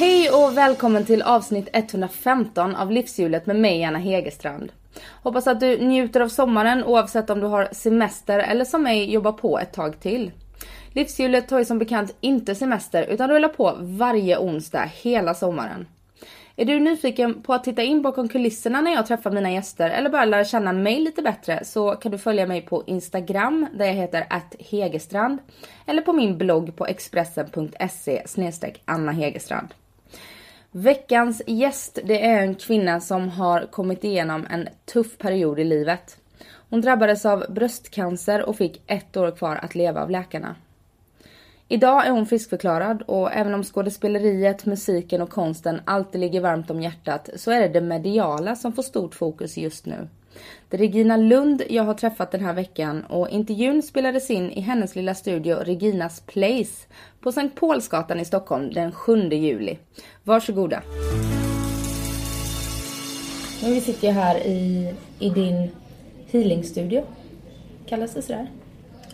Hej och välkommen till avsnitt 115 av Livshjulet med mig Anna Hegerstrand. Hoppas att du njuter av sommaren oavsett om du har semester eller som mig jobbar på ett tag till. Livshjulet tar ju som bekant inte semester utan rullar på varje onsdag hela sommaren. Är du nyfiken på att titta in bakom kulisserna när jag träffar mina gäster eller bara lära känna mig lite bättre så kan du följa mig på Instagram där jag heter Hegerstrand eller på min blogg på expressen.se Anna Hegerstrand. Veckans gäst det är en kvinna som har kommit igenom en tuff period i livet. Hon drabbades av bröstcancer och fick ett år kvar att leva av läkarna. Idag är hon friskförklarad och även om skådespeleriet, musiken och konsten alltid ligger varmt om hjärtat så är det det mediala som får stort fokus just nu. Det är Regina Lund jag har träffat den här veckan och intervjun spelades in i hennes lilla studio Reginas Place på Sankt Paulsgatan i Stockholm den 7 juli. Varsågoda. Men vi sitter ju här i, i din healingstudio. Kallas det sådär?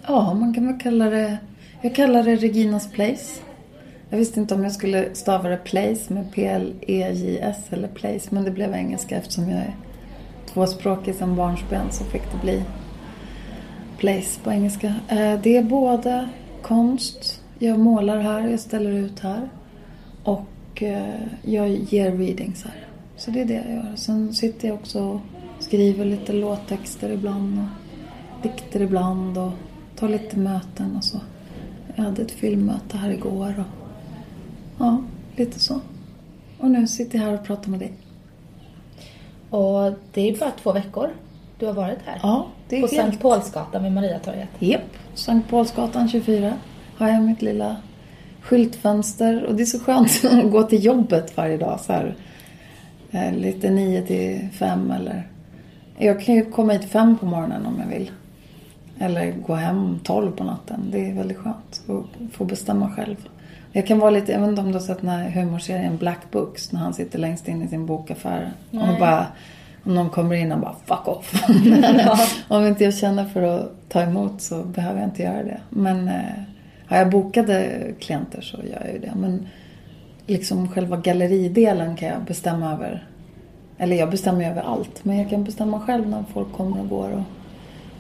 Ja, man kan väl kalla det... Jag kallar det Reginas Place. Jag visste inte om jag skulle stava det Place med P-L-E-J-S eller Place, men det blev engelska eftersom jag är tvåspråkig som barnsben så fick det bli Place på engelska. Eh, det är både konst, jag målar här, jag ställer ut här och eh, jag ger readings här. Så det är det jag gör. Sen sitter jag också och skriver lite låttexter ibland och dikter ibland och tar lite möten och så. Jag hade ett filmmöte här igår och ja, lite så. Och nu sitter jag här och pratar med dig. Och det är bara två veckor du har varit här. Ja, det är På helt... Sankt Paulsgatan vid Mariatorget. Japp, Sankt Paulsgatan 24 har jag mitt lilla skyltfönster. Och det är så skönt att gå till jobbet varje dag så här. Eh, lite nio till fem eller... Jag kan ju komma hit fem på morgonen om jag vill. Eller gå hem tolv på natten. Det är väldigt skönt att få bestämma själv. Jag kan vara lite, jag vet inte om du har sett den här humorserien Black Books när han sitter längst in i sin bokaffär Nej. och bara om någon kommer in och bara fuck off. ja. om inte jag känner för att ta emot så behöver jag inte göra det. Men eh, har jag bokade klienter så gör jag ju det. Men liksom själva galleridelen kan jag bestämma över. Eller jag bestämmer över allt. Men jag kan bestämma själv när folk kommer och går. Och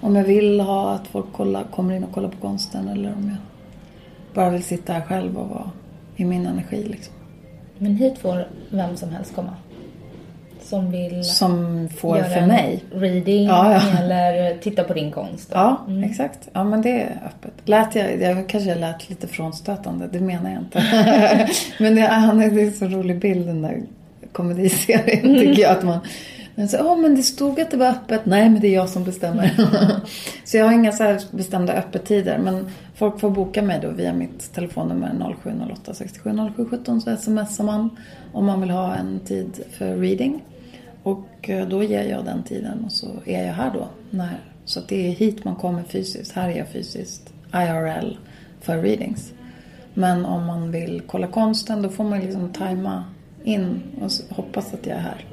om jag vill ha att folk kolla, kommer in och kollar på konsten eller om jag bara vill sitta här själv och vara i min energi liksom. Men hit får vem som helst komma? Som vill Som får göra för mig? reading ja, ja. eller titta på din konst? Då. Ja, mm. exakt. Ja, men det är öppet. Lät jag, jag kanske lät lite frånstötande, det menar jag inte. men det, han är, det är en så rolig bild den där komediserien tycker jag. Att man men så, oh, men det stod att det var öppet. Nej, men det är jag som bestämmer. så jag har inga så bestämda öppettider. Men folk får boka mig då via mitt telefonnummer 0708 67 07 17 så smsar man om man vill ha en tid för reading. Och eh, då ger jag den tiden och så är jag här då. När, så det är hit man kommer fysiskt. Här är jag fysiskt IRL för readings. Men om man vill kolla konsten då får man liksom tajma in och hoppas att jag är här.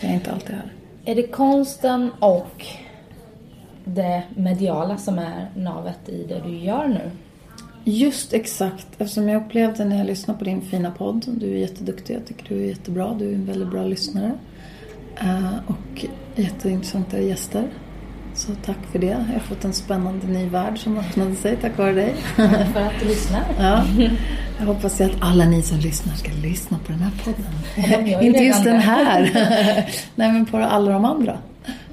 Jag är inte alltid här. Är det konsten och det mediala som är navet i det du gör nu? Just exakt, eftersom jag upplevde när jag lyssnade på din fina podd. Du är jätteduktig, jag tycker du är jättebra. Du är en väldigt bra lyssnare. Uh, och jätteintressanta gäster. Så tack för det. Jag har fått en spännande ny värld som öppnade sig tack vare dig. för att du lyssnar. Ja. Jag hoppas att alla ni som lyssnar ska lyssna på den här podden. Inte just den här. Nej, men på alla de andra.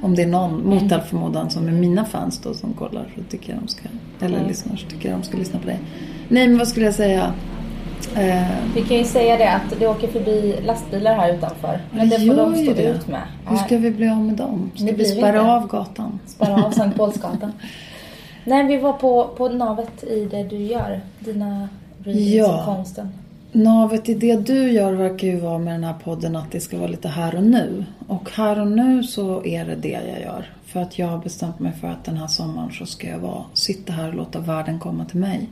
Om det är någon, mot all förmodan, som är mina fans då som kollar så tycker jag de ska, eller mm. lyssnar så tycker jag de ska lyssna på dig. Nej, men vad skulle jag säga? Eh, Vi kan ju säga det att det åker förbi lastbilar här utanför. Men det får de stå det. ut med. Hur ska vi bli av med dem? Ska vi spärra av gatan? Spärra av Sankt Paulsgatan. Nej, vi var på, på navet i det du gör. Dina readings ja. konsten navet i det du gör verkar ju vara med den här podden att det ska vara lite här och nu. Och här och nu så är det det jag gör. För att jag har bestämt mig för att den här sommaren så ska jag vara, sitta här och låta världen komma till mig.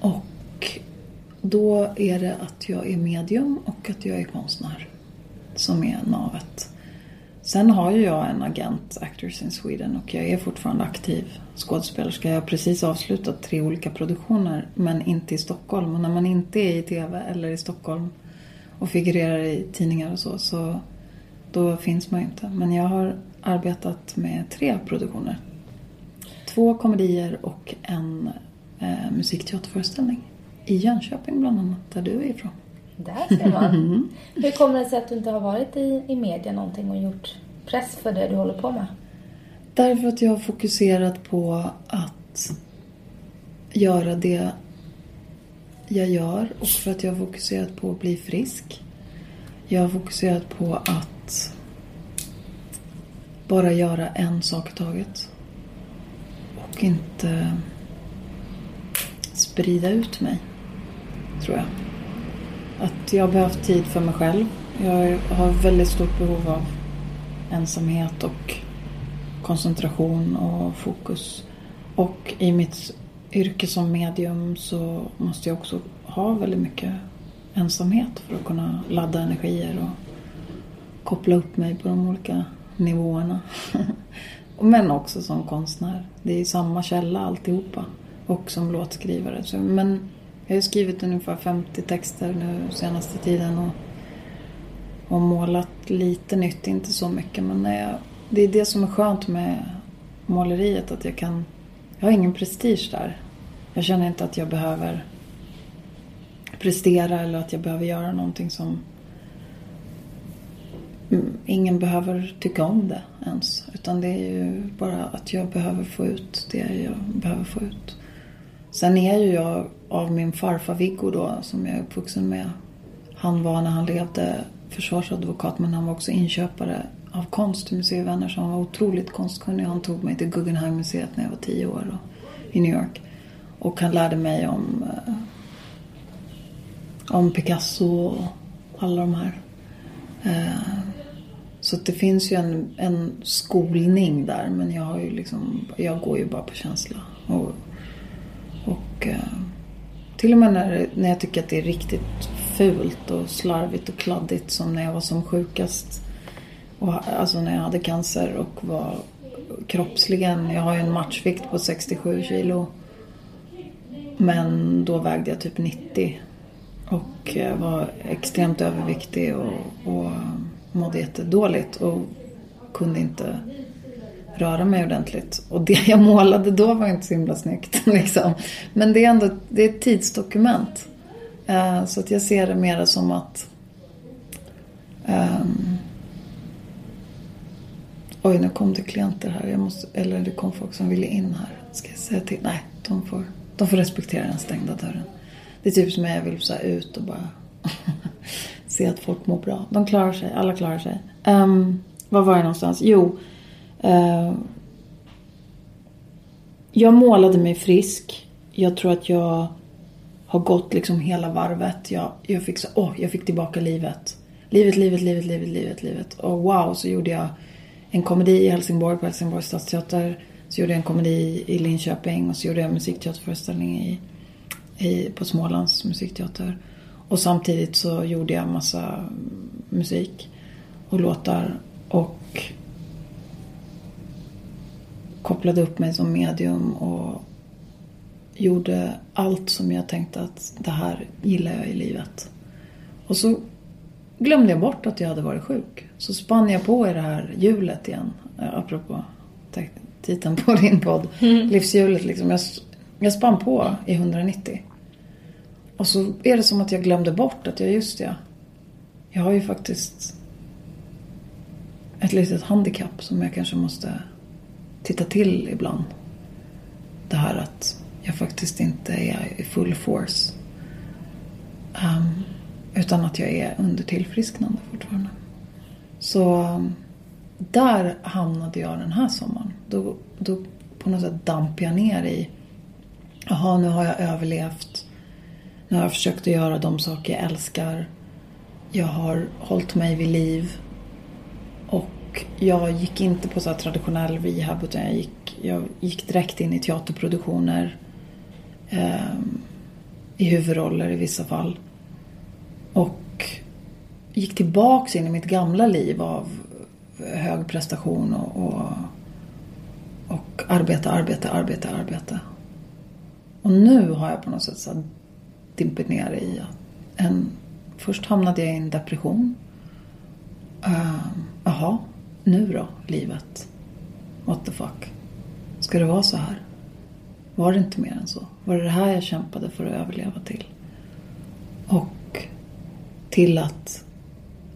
Och då är det att jag är medium och att jag är konstnär som är navet. Sen har ju jag en agent, Actors in Sweden, och jag är fortfarande aktiv skådespelerska. Jag har precis avslutat tre olika produktioner, men inte i Stockholm. Och när man inte är i TV eller i Stockholm och figurerar i tidningar och så, så då finns man ju inte. Men jag har arbetat med tre produktioner. Två komedier och en eh, musikteaterföreställning. I Jönköping bland annat, där du är ifrån. Där ser man. Hur kommer det sig att du inte har varit i, i media någonting och gjort press för det du håller på med? Därför att jag har fokuserat på att göra det jag gör och för att jag har fokuserat på att bli frisk. Jag har fokuserat på att bara göra en sak i taget. Och inte sprida ut mig, tror jag. Att jag har behövt tid för mig själv. Jag har väldigt stort behov av ensamhet och koncentration och fokus. Och i mitt yrke som medium så måste jag också ha väldigt mycket ensamhet för att kunna ladda energier och koppla upp mig på de olika nivåerna. Men också som konstnär. Det är samma källa alltihopa. Och som låtskrivare. men jag har skrivit ungefär 50 texter nu senaste tiden och, och målat lite nytt, inte så mycket. Men när jag, det är det som är skönt med måleriet, att jag kan... Jag har ingen prestige där. Jag känner inte att jag behöver prestera eller att jag behöver göra någonting som... Mm, ingen behöver tycka om det ens. Utan det är ju bara att jag behöver få ut det jag behöver få ut. Sen är ju jag av min farfar Viggo då, som jag är uppvuxen med. Han var när han levde försvarsadvokat men han var också inköpare av konst till museivänner så han var otroligt konstkunnig. Han tog mig till Guggenheim-museet när jag var tio år och, i New York. Och han lärde mig om, eh, om Picasso och alla de här. Eh, så det finns ju en, en skolning där men jag har ju liksom, jag går ju bara på känsla. Och, till och med när, när jag tycker att det är riktigt fult och slarvigt och kladdigt som när jag var som sjukast. Och, alltså när jag hade cancer och var kroppsligen, jag har ju en matchvikt på 67 kilo. Men då vägde jag typ 90. Och var extremt överviktig och, och mådde jättedåligt och kunde inte röra mig ordentligt. Och det jag målade då var inte så himla snyggt. Liksom. Men det är ändå det är ett tidsdokument. Uh, så att jag ser det mer som att... Um, oj, nu kom det klienter här. Jag måste, eller det kom folk som ville in här. Ska jag säga till? Nej, de får, de får respektera den stängda dörren. Det är typ som jag vill så ut och bara se att folk mår bra. De klarar sig, alla klarar sig. Um, var var jag någonstans? Jo, Eh, jag målade mig frisk. Jag tror att jag har gått liksom hela varvet. Jag, jag, fick, så, oh, jag fick tillbaka livet. Livet, livet, livet, livet, livet, livet. Och wow, så gjorde jag en komedi i Helsingborg på Helsingborgs stadsteater. Så gjorde jag en komedi i Linköping och så gjorde jag en musikteaterföreställning i, i, på Smålands musikteater. Och samtidigt så gjorde jag massa musik och låtar. Och kopplade upp mig som medium och gjorde allt som jag tänkte att det här gillar jag i livet. Och så glömde jag bort att jag hade varit sjuk. Så spann jag på i det här hjulet igen. Eh, apropå titeln på din podd. Mm. Livshjulet liksom. Jag, jag spann på i 190. Och så är det som att jag glömde bort att jag just det. Jag har ju faktiskt ett litet handikapp som jag kanske måste titta till ibland. Det här att jag faktiskt inte är i full force. Um, utan att jag är under tillfrisknande fortfarande. Så um, där hamnade jag den här sommaren. Då, då på något sätt damp jag ner i Jaha, nu har jag överlevt. Nu har jag försökt att göra de saker jag älskar. Jag har hållit mig vid liv. Och jag gick inte på så här traditionell rehab utan jag gick, jag gick direkt in i teaterproduktioner. Eh, I huvudroller i vissa fall. Och gick tillbaks in i mitt gamla liv av hög prestation och, och, och arbete, arbete, arbete, arbete. Och nu har jag på något sätt så dimpit ner i en... Först hamnade jag i en depression. Uh, nu då, livet? What the fuck? Ska det vara så här? Var det inte mer än så? Var det det här jag kämpade för att överleva till? Och till att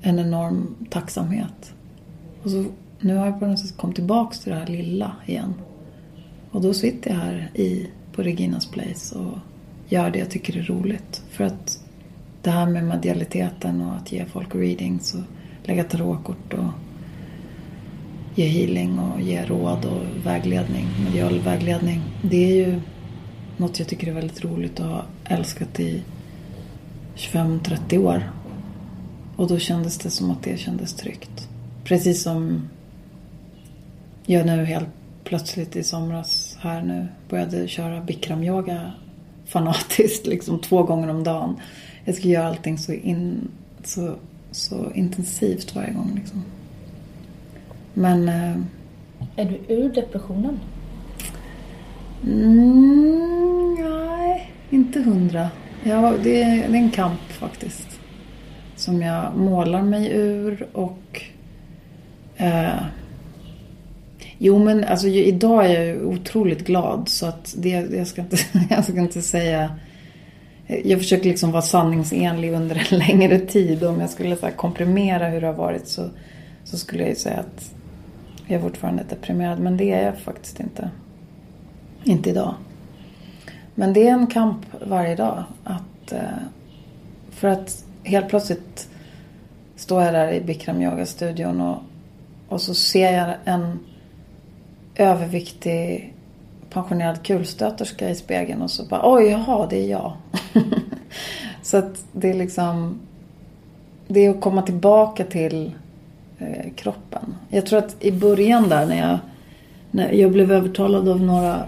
en enorm tacksamhet. Och så, nu har jag på något sätt kommit tillbaks till det här lilla igen. Och då sitter jag här i, på Reginas Place och gör det jag tycker är roligt. För att det här med medialiteten och att ge folk readings och lägga tarotkort och ge healing och ge råd och vägledning, medial vägledning. Det är ju något jag tycker är väldigt roligt och har älskat i 25-30 år. Och då kändes det som att det kändes tryggt. Precis som jag nu helt plötsligt i somras här nu började köra bikramyoga fanatiskt liksom två gånger om dagen. Jag ska göra allting så, in, så, så intensivt varje gång liksom. Men... Eh, är du ur depressionen? Mm, nej, inte hundra. Ja, det, är, det är en kamp faktiskt. Som jag målar mig ur och... Eh, jo men alltså idag är jag ju otroligt glad så att det, jag, ska inte, jag ska inte säga... Jag försöker liksom vara sanningsenlig under en längre tid. Om jag skulle så komprimera hur det har varit så, så skulle jag ju säga att jag är fortfarande deprimerad. Men det är jag faktiskt inte. Inte idag. Men det är en kamp varje dag. Att, eh, för att helt plötsligt står jag där i Bikram yoga-studion och, och så ser jag en överviktig pensionerad kulstöterska i spegeln och så bara oj, jaha, det är jag. så att det är liksom det är att komma tillbaka till eh, kroppen. Jag tror att i början där när jag, när jag blev övertalad av några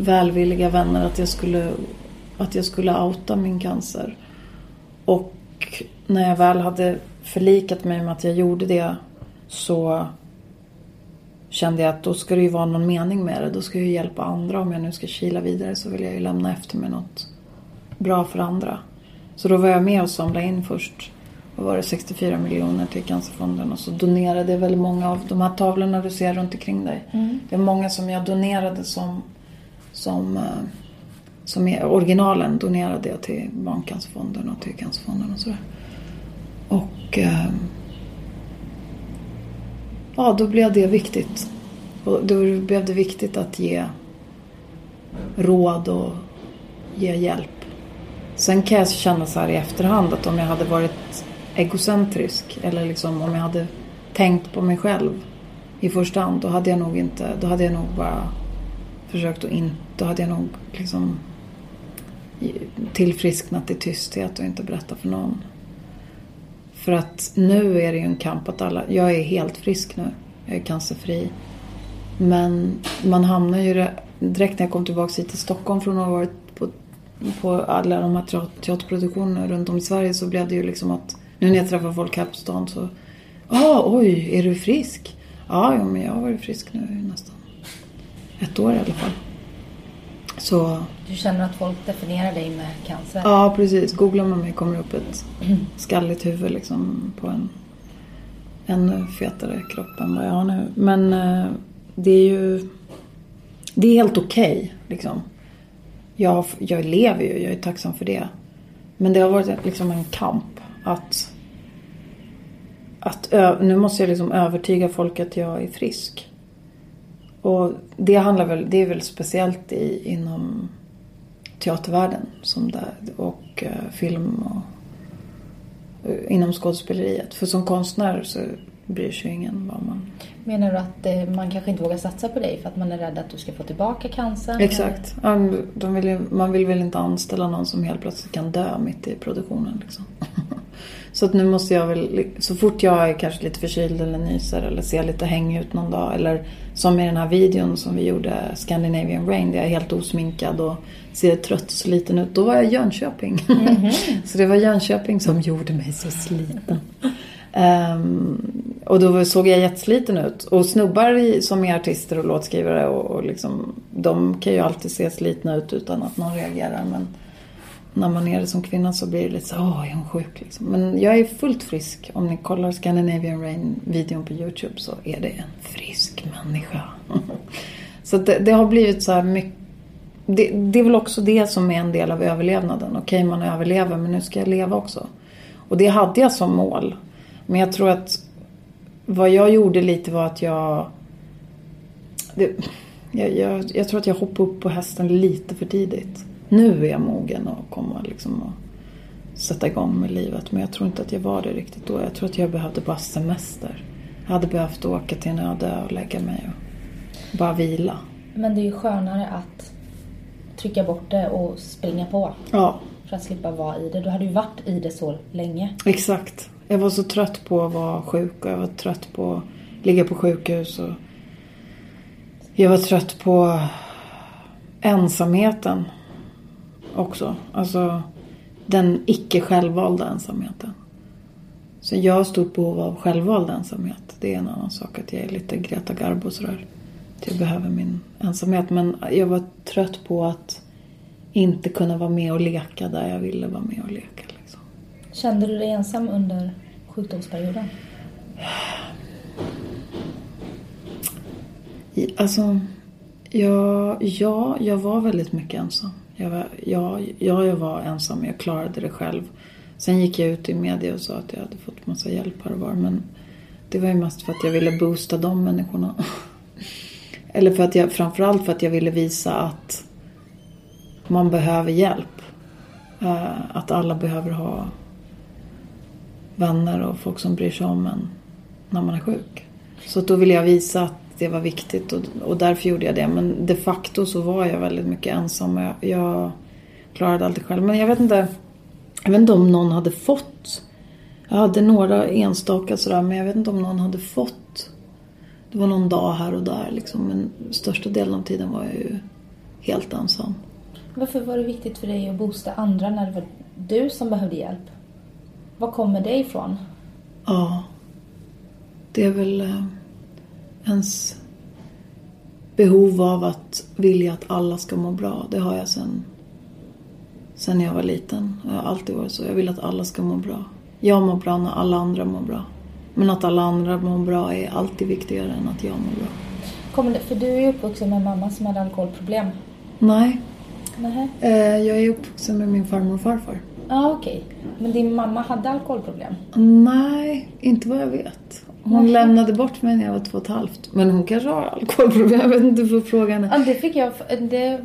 välvilliga vänner att jag skulle, att jag skulle outa min cancer. Och när jag väl hade förlikat mig med att jag gjorde det så kände jag att då ska det ju vara någon mening med det. Då ska jag ju hjälpa andra. Om jag nu ska kila vidare så vill jag ju lämna efter mig något bra för andra. Så då var jag med och samlade in först. Vad var det? 64 miljoner till Cancerfonden. Och så donerade jag väldigt många av de här tavlorna du ser runt omkring dig. Mm. Det är många som jag donerade som, som, eh, som är originalen donerade jag till Barncancerfonden och till Cancerfonden och sådär. Och eh, ja, då blev det viktigt. Och då blev det viktigt att ge råd och ge hjälp. Sen kan jag känna så här i efterhand att om jag hade varit egocentrisk eller liksom om jag hade tänkt på mig själv i första hand då hade jag nog inte, då hade jag nog bara försökt att inte, då hade jag nog liksom tillfrisknat i tysthet och inte berättat för någon. För att nu är det ju en kamp att alla... Jag är helt frisk nu. Jag är cancerfri. Men man hamnar ju... Direkt när jag kom tillbaka hit till Stockholm från att ha varit på, på alla de här teaterproduktionerna runt om i Sverige så blev det ju liksom att... Nu när jag träffar folk här på stan så... Ah, oj, är du frisk? Ja, ja, men jag har varit frisk nu nästan ett år i alla fall. Så... Du känner att folk definierar dig med cancer? Ja, precis. Googlar man mig kommer det upp ett skalligt huvud liksom på en ännu fetare kropp än vad jag har nu. Men eh, det är ju... Det är helt okej, okay, liksom. Jag, jag lever ju, jag är tacksam för det. Men det har varit liksom en kamp att... att nu måste jag liksom övertyga folk att jag är frisk. Och det handlar väl, det är väl speciellt i, inom teatervärlden som där, och eh, film och eh, inom skådespeleriet. För som konstnär så bryr sig ingen vad man... Menar du att eh, man kanske inte vågar satsa på dig för att man är rädd att du ska få tillbaka cancern? Exakt. De vill, man vill väl inte anställa någon som helt plötsligt kan dö mitt i produktionen. Liksom. Så att nu måste jag väl, så fort jag är kanske lite förkyld eller nyser eller ser lite hängig ut någon dag. Eller som i den här videon som vi gjorde, Scandinavian Rain, där jag är helt osminkad och ser trött och sliten ut. Då var jag i Jönköping. så det var Jönköping som gjorde mig så sliten. Ehm, och då såg jag jättesliten ut. Och snubbar i, som är artister och låtskrivare och, och liksom, de kan ju alltid se slitna ut utan att någon reagerar. Men när man är det som kvinna så blir det lite så åh är hon sjuk liksom. Men jag är fullt frisk. Om ni kollar Scandinavian Rain-videon på YouTube så är det en frisk människa. så att det, det har blivit så här mycket det, det är väl också det som är en del av överlevnaden. Okej, man överlever men nu ska jag leva också. Och det hade jag som mål. Men jag tror att vad jag gjorde lite var att jag... Det, jag, jag, jag tror att jag hoppade upp på hästen lite för tidigt. Nu är jag mogen att komma liksom och sätta igång med livet. Men jag tror inte att jag var det riktigt då. Jag tror att jag behövde bara semester. Jag hade behövt åka till en öde och lägga mig och bara vila. Men det är ju skönare att trycka bort det och springa på. Ja, För att slippa vara i det. Du hade ju varit i det så länge. Exakt. Jag var så trött på att vara sjuk och jag var trött på att ligga på sjukhus. Och jag var trött på ensamheten också. Alltså den icke självvalda ensamheten. Så jag har stort behov av självvald ensamhet. Det är en annan sak att jag är lite Greta Garbo sådär. Att jag behöver min ensamhet. Men jag var trött på att inte kunna vara med och leka där jag ville vara med och leka. Liksom. Kände du dig ensam under sjukdomsperioden? Alltså, ja, ja, jag var väldigt mycket ensam. Jag var, ja, ja, jag var ensam. Jag klarade det själv. Sen gick jag ut i media och sa att jag hade fått massa hjälp här och var. Men det var ju mest för att jag ville boosta de människorna. Eller för att jag, framförallt för att jag ville visa att man behöver hjälp. Eh, att alla behöver ha vänner och folk som bryr sig om en när man är sjuk. Så då ville jag visa att det var viktigt och, och därför gjorde jag det. Men de facto så var jag väldigt mycket ensam. och Jag, jag klarade allt själv. Men jag vet inte. Jag vet inte om någon hade fått. Jag hade några enstaka sådär men jag vet inte om någon hade fått. Det var någon dag här och där liksom. Men största delen av tiden var jag ju helt ensam. Varför var det viktigt för dig att boosta andra när det var du som behövde hjälp? Var kommer det ifrån? Ja. Det är väl eh, ens behov av att vilja att alla ska må bra. Det har jag sen, sen jag var liten. Jag har alltid varit så. Jag vill att alla ska må bra. Jag mår bra när alla andra mår bra. Men att alla andra mår bra är alltid viktigare än att jag mår bra. Kommer för du är ju uppvuxen med en mamma som hade alkoholproblem. Nej, Nej. eh, jag är uppvuxen med min farmor och farfar. Ja, okej. Men din mamma hade alkoholproblem? Nej, inte vad jag vet. Hon lämnade bort mig när jag var två och ett halvt. Men hon kanske har alkoholproblem. Jag vet inte, du får fråga henne. Ja, det fick jag, det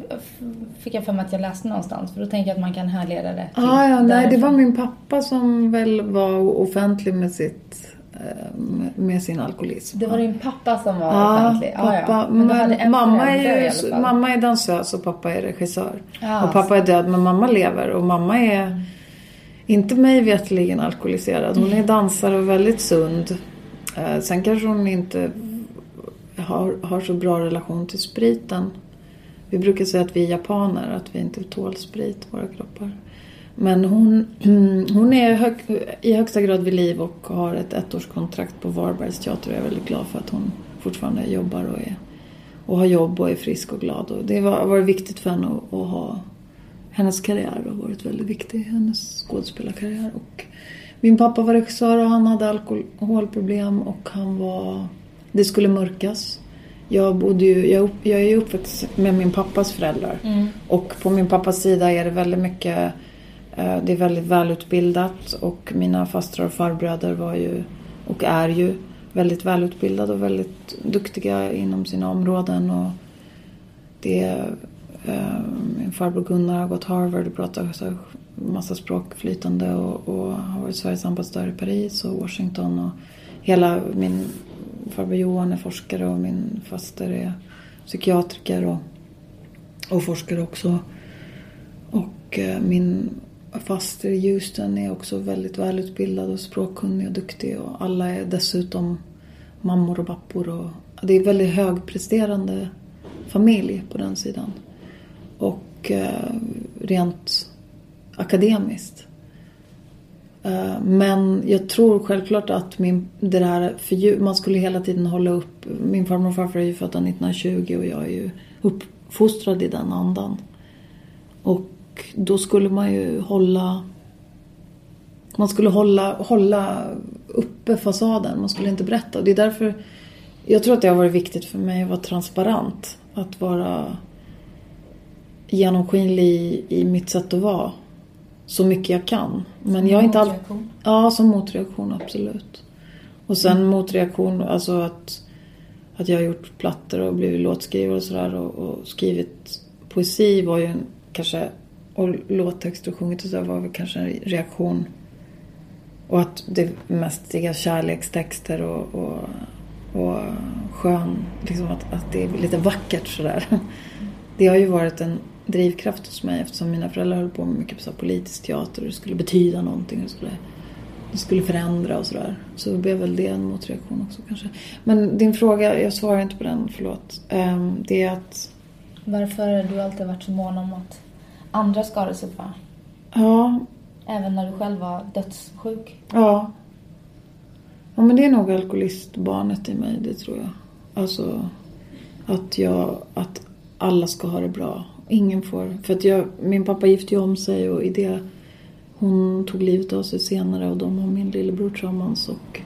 fick jag för mig att jag läste någonstans. För då tänker jag att man kan härleda det till Ah, ja, nej, det var min pappa som väl var offentlig med sitt eh, med- sin alkoholism. Det var din pappa som var Ja, offentlig? pappa. Du hade Men en mamma, är ju, mamma är dansös och pappa är regissör. Ja, och pappa är död men mamma lever och mamma är inte mig vetligen alkoholiserad. Hon är dansare och väldigt sund. Eh, sen kanske hon inte har, har så bra relation till spriten. Vi brukar säga att vi är japaner, att vi inte tål sprit, våra kroppar. Men hon, hon är hög, i högsta grad vid liv och har ett ettårskontrakt på Varbergs teater. Jag är väldigt glad för att hon fortfarande jobbar och, är, och har jobb och är frisk och glad. Och det har varit viktigt för henne att, att ha hennes karriär har varit väldigt viktig. Hennes skådespelarkarriär. Och min pappa var regissör och han hade alkoholproblem och han var... Det skulle mörkas. Jag, bodde ju, jag, upp- jag är ju uppväxt med min pappas föräldrar. Mm. Och på min pappas sida är det väldigt mycket... eh, Det är väldigt välutbildat och mina fastrar och farbröder var ju och är ju väldigt välutbildade och väldigt duktiga inom sina områden. Och det eh, min farbror Gunnar har gått Harvard och pratar massa språk flytande och, och har varit Sveriges ambassadör i Paris och Washington och hela min farbror Johan är forskare och min faster är psykiatriker och, och forskare också. Och eh, min faster i Houston är också väldigt välutbildad och språkkunnig och duktig och alla är dessutom mammor och pappor. Och, det är väldigt högpresterande familj på den sidan. Och eh, rent akademiskt. Eh, men jag tror självklart att min, det där man skulle hela tiden hålla upp. Min farmor och farfar är ju födda 1920 och jag är ju uppfostrad i den andan. Och då skulle man ju hålla man skulle hålla, hålla uppe fasaden. Man skulle inte berätta. Det är därför jag tror att det har varit viktigt för mig att vara transparent. Att vara genomskinlig i, i mitt sätt att vara. Så mycket jag kan. Men som jag inte all... Ja, som motreaktion absolut. Och sen mm. motreaktion, alltså att, att jag har gjort plattor och blivit låtskrivare och sådär och, och, skrivit poesi var ju en, kanske, och låttexter och sjungit och sådär var väl kanske en reaktion. Och att det mest är kärlekstexter och, och, och skön, liksom att, att det är lite vackert sådär. Det har ju varit en drivkraft hos mig eftersom mina föräldrar höll på med mycket så politisk teater och det skulle betyda någonting. Det skulle, det skulle förändra och sådär. Så blev väl det en motreaktion också kanske. Men din fråga, jag svarar inte på den, förlåt. Um, det är att... Varför har du alltid varit så mån om att andra ska ha det bra? Ja. Även när du själv var dödssjuk? Ja. Ja men det är nog alkoholistbarnet i mig, det tror jag. Alltså att jag, att alla ska ha det bra Ingen får. För att jag, min pappa gifte ju om sig och i det hon tog livet av sig senare och de har min lillebror tillsammans och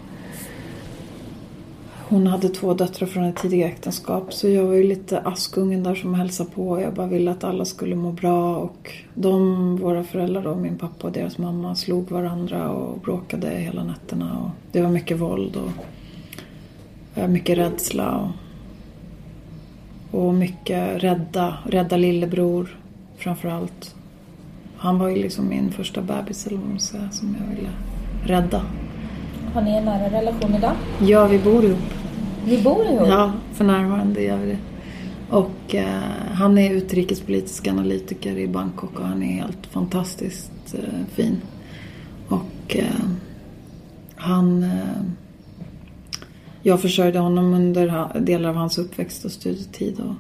hon hade två döttrar från ett tidigare äktenskap så jag var ju lite askungen där som hälsade på. Jag bara ville att alla skulle må bra och de, våra föräldrar då, min pappa och deras mamma slog varandra och bråkade hela nätterna och det var mycket våld och eh, mycket rädsla. Och och mycket rädda, rädda lillebror framförallt. Han var ju liksom min första bebis eller vad man säga, som jag ville rädda. Har ni en nära relation idag? Ja, vi bor ihop. Ni bor ihop? Ja, för närvarande gör vi det. Och eh, han är utrikespolitisk analytiker i Bangkok och han är helt fantastiskt eh, fin. Och eh, han eh, jag försörjde honom under delar av hans uppväxt och studietid. Och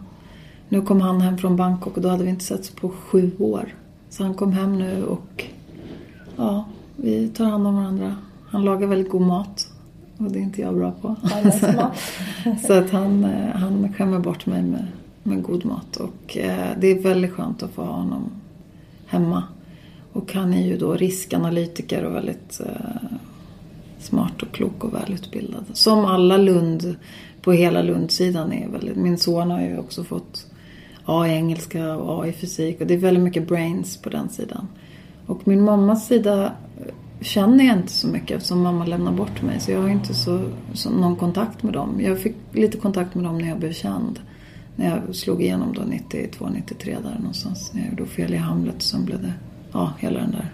nu kom han hem från Bangkok och då hade vi inte setts på sju år. Så han kom hem nu och ja, vi tar hand om varandra. Han lagar väldigt god mat och det är inte jag bra på. så att han, eh, han skämmer bort mig med, med god mat och eh, det är väldigt skönt att få ha honom hemma. Och han är ju då riskanalytiker och väldigt eh, smart och klok och välutbildad. Som alla Lund, på hela Lundsidan är väldigt. Min son har ju också fått A i engelska och A i fysik och det är väldigt mycket brains på den sidan. Och min mammas sida känner jag inte så mycket eftersom mamma lämnar bort mig. Så jag har inte så, så någon kontakt med dem. Jag fick lite kontakt med dem när jag blev känd. När jag slog igenom då 92, 93 där någonstans. När jag gjorde fel i Hamlet och sen blev det, ja, hela den där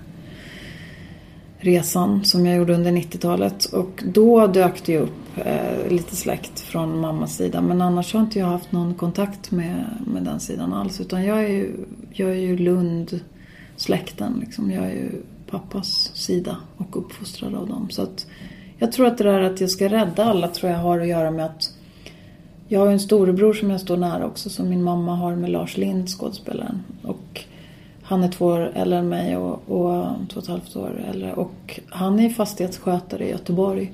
resan som jag gjorde under 90-talet. Och då dök det upp eh, lite släkt från mammas sida. Men annars har inte jag haft någon kontakt med, med den sidan alls. Utan jag är ju, jag är ju Lund-släkten. Liksom. Jag är ju pappas sida och uppfostrad av dem. Så att jag tror att det där att jag ska rädda alla tror jag har att göra med att jag har en storebror som jag står nära också som min mamma har med Lars Lind, skådespelaren. Och han är två år äldre än mig och, och två och ett halvt år äldre. Och han är fastighetsskötare i Göteborg.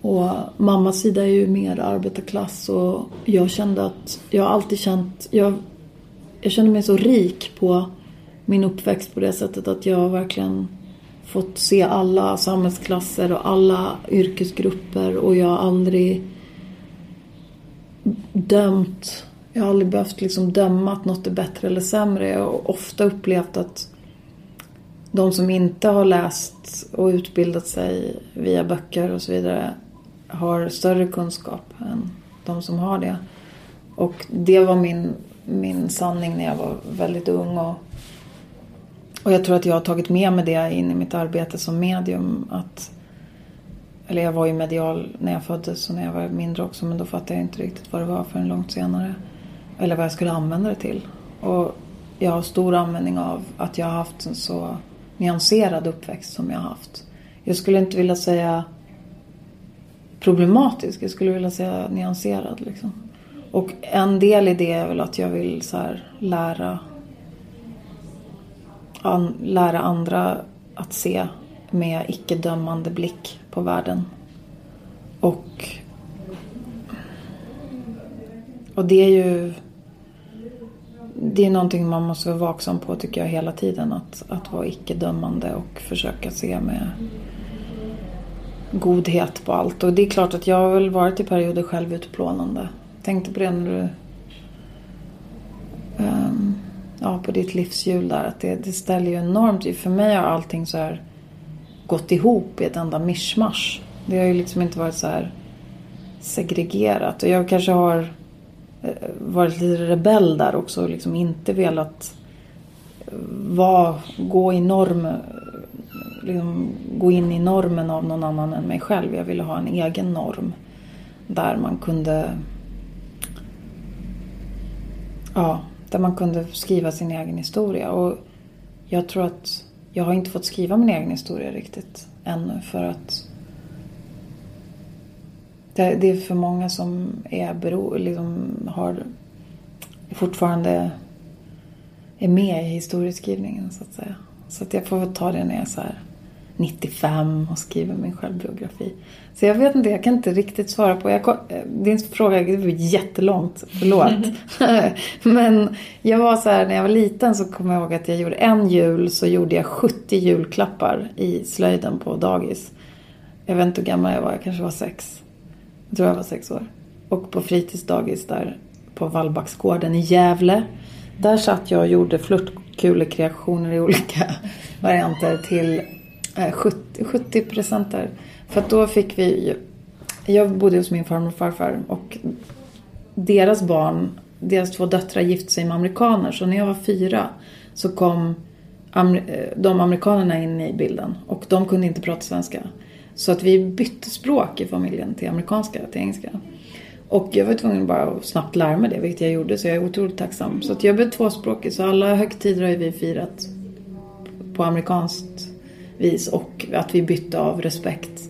Och mammas sida är ju mer arbetarklass och jag kände att jag har alltid känt, jag, jag kände mig så rik på min uppväxt på det sättet att jag verkligen fått se alla samhällsklasser och alla yrkesgrupper och jag har aldrig dömt jag har aldrig behövt liksom döma att något är bättre eller sämre. Jag har ofta upplevt att de som inte har läst och utbildat sig via böcker och så vidare har större kunskap än de som har det. Och det var min, min sanning när jag var väldigt ung. Och, och jag tror att jag har tagit med mig det in i mitt arbete som medium. Att Eller jag var ju medial när jag föddes och när jag var mindre också men då fattade jag inte riktigt vad det var förrän långt senare. Eller vad jag skulle använda det till. Och jag har stor användning av att jag har haft en så nyanserad uppväxt som jag har haft. Jag skulle inte vilja säga problematisk, jag skulle vilja säga nyanserad. Liksom. Och en del i det är väl att jag vill så här, lära, an, lära andra att se med icke-dömande blick på världen. Och, och det är ju det är någonting man måste vara vaksam på tycker jag hela tiden. Att, att vara icke-dömande och försöka se med godhet på allt. Och det är klart att jag har väl varit i perioder självutplånande. Tänkte på det när du... Um, ja, på ditt livshjul där. Att det, det ställer ju enormt... För mig har allting så här gått ihop i ett enda mischmasch. Det har ju liksom inte varit så här segregerat. Och jag kanske har Eh, varit lite rebell där också. och Liksom inte velat eh, vara, gå i norm, eh, liksom gå in i normen av någon annan än mig själv. Jag ville ha en egen norm. Där man kunde Ja, där man kunde skriva sin egen historia. Och jag tror att jag har inte fått skriva min egen historia riktigt ännu för att det, det är för många som är bero, liksom har fortfarande är med i historieskrivningen så att säga. Så att jag får väl ta det när jag är så här 95 och skriver min självbiografi. Så jag vet inte, jag kan inte riktigt svara på. Jag, din fråga det var jättelångt, förlåt. Men jag var så här, när jag var liten så kommer jag ihåg att jag gjorde en jul så gjorde jag 70 julklappar i slöjden på dagis. Jag vet inte hur gammal jag var, jag kanske var sex. Jag tror jag var sex år. Och på fritidsdagis där på Vallbacksgården i Gävle. Där satt jag och gjorde flörtkulekreationer i olika varianter till 70, 70 presenter. För att då fick vi... Jag bodde hos min farmor och farfar och deras barn, deras två döttrar gifte sig med amerikaner. Så när jag var fyra så kom eh, de amerikanerna in i bilden och de kunde inte prata svenska. Så att vi bytte språk i familjen till amerikanska, till engelska. Och jag var tvungen bara att snabbt lära mig det, vilket jag gjorde. Så jag är otroligt tacksam. Så att jag blev tvåspråkig. Så alla högtider har vi firat på amerikanskt vis. Och att vi bytte av respekt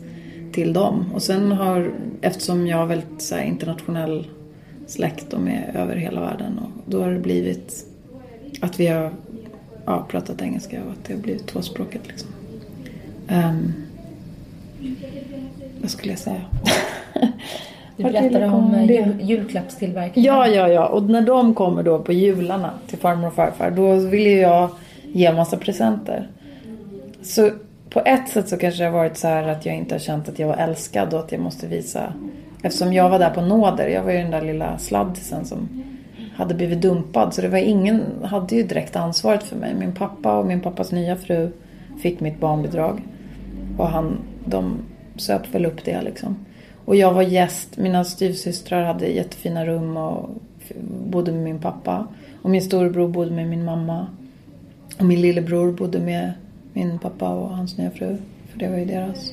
till dem. Och sen har, eftersom jag har väldigt så här, internationell släkt, de är över hela världen. Och då har det blivit att vi har ja, pratat engelska och att det har blivit tvåspråkigt liksom. Um, vad skulle jag säga? Du berättade om eh, jul, julklappstillverkningen. Ja, ja, ja. Och när de kommer då på jularna till farmor och farfar, då vill ju jag ge massa presenter. Så på ett sätt så kanske det har varit så här att jag inte har känt att jag var älskad och att jag måste visa. Eftersom jag var där på nåder. Jag var ju den där lilla sladdisen som hade blivit dumpad. Så det var ingen, hade ju direkt ansvaret för mig. Min pappa och min pappas nya fru fick mitt barnbidrag. Och han, de söp väl upp det liksom. Och jag var gäst. Mina styvsystrar hade jättefina rum och bodde med min pappa. Och min storebror bodde med min mamma. Och min lillebror bodde med min pappa och hans nya fru. För det var ju deras.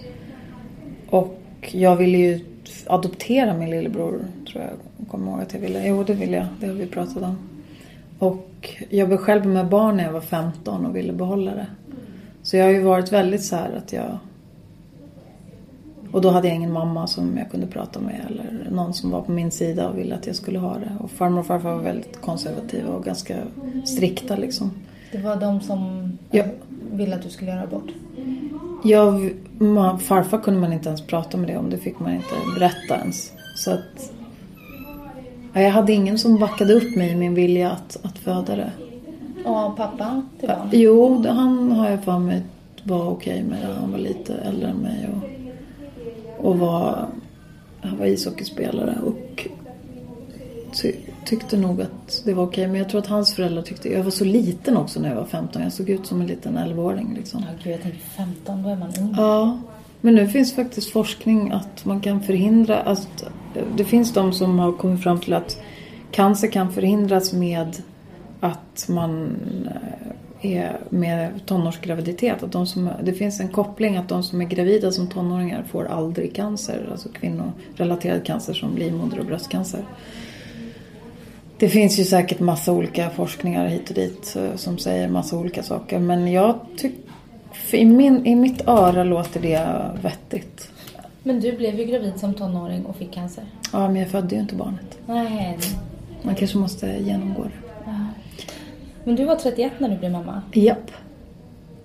Och jag ville ju adoptera min lillebror, tror jag. Kommer ihåg att jag ville. Jo, det vill jag. Det har vi pratat om. Och jag blev själv med barn när jag var 15 och ville behålla det. Så jag har ju varit väldigt så här att jag... Och då hade jag ingen mamma som jag kunde prata med eller någon som var på min sida och ville att jag skulle ha det. Och farmor och farfar var väldigt konservativa och ganska strikta liksom. Det var de som ja. ville att du skulle göra abort? Ja, farfar kunde man inte ens prata med det om. Det fick man inte berätta ens. Så att... Jag hade ingen som backade upp mig i min vilja att, att föda det. Och pappa till barn? Jo, han har jag för mig var okej med det. Han var lite äldre än mig och, och var, han var ishockeyspelare och ty, tyckte nog att det var okej. Men jag tror att hans föräldrar tyckte... Jag var så liten också när jag var 15. Jag såg ut som en liten 11-åring liksom. Ja, gud, jag tänker 15, då är man ung. Ja. Men nu finns faktiskt forskning att man kan förhindra... Att, det finns de som har kommit fram till att cancer kan förhindras med att man är med tonårsgraviditet. Att de som, det finns en koppling att de som är gravida som tonåringar får aldrig cancer. Alltså kvinnorelaterad cancer som livmoder och bröstcancer. Det finns ju säkert massa olika forskningar hit och dit eh, som säger massa olika saker. Men jag tycker, i, min, i mitt öra låter det vettigt. Men du blev ju gravid som tonåring och fick cancer. Ja, men jag födde ju inte barnet. Nej. Man kanske måste genomgå det. Men du var 31 när du blev mamma. Japp.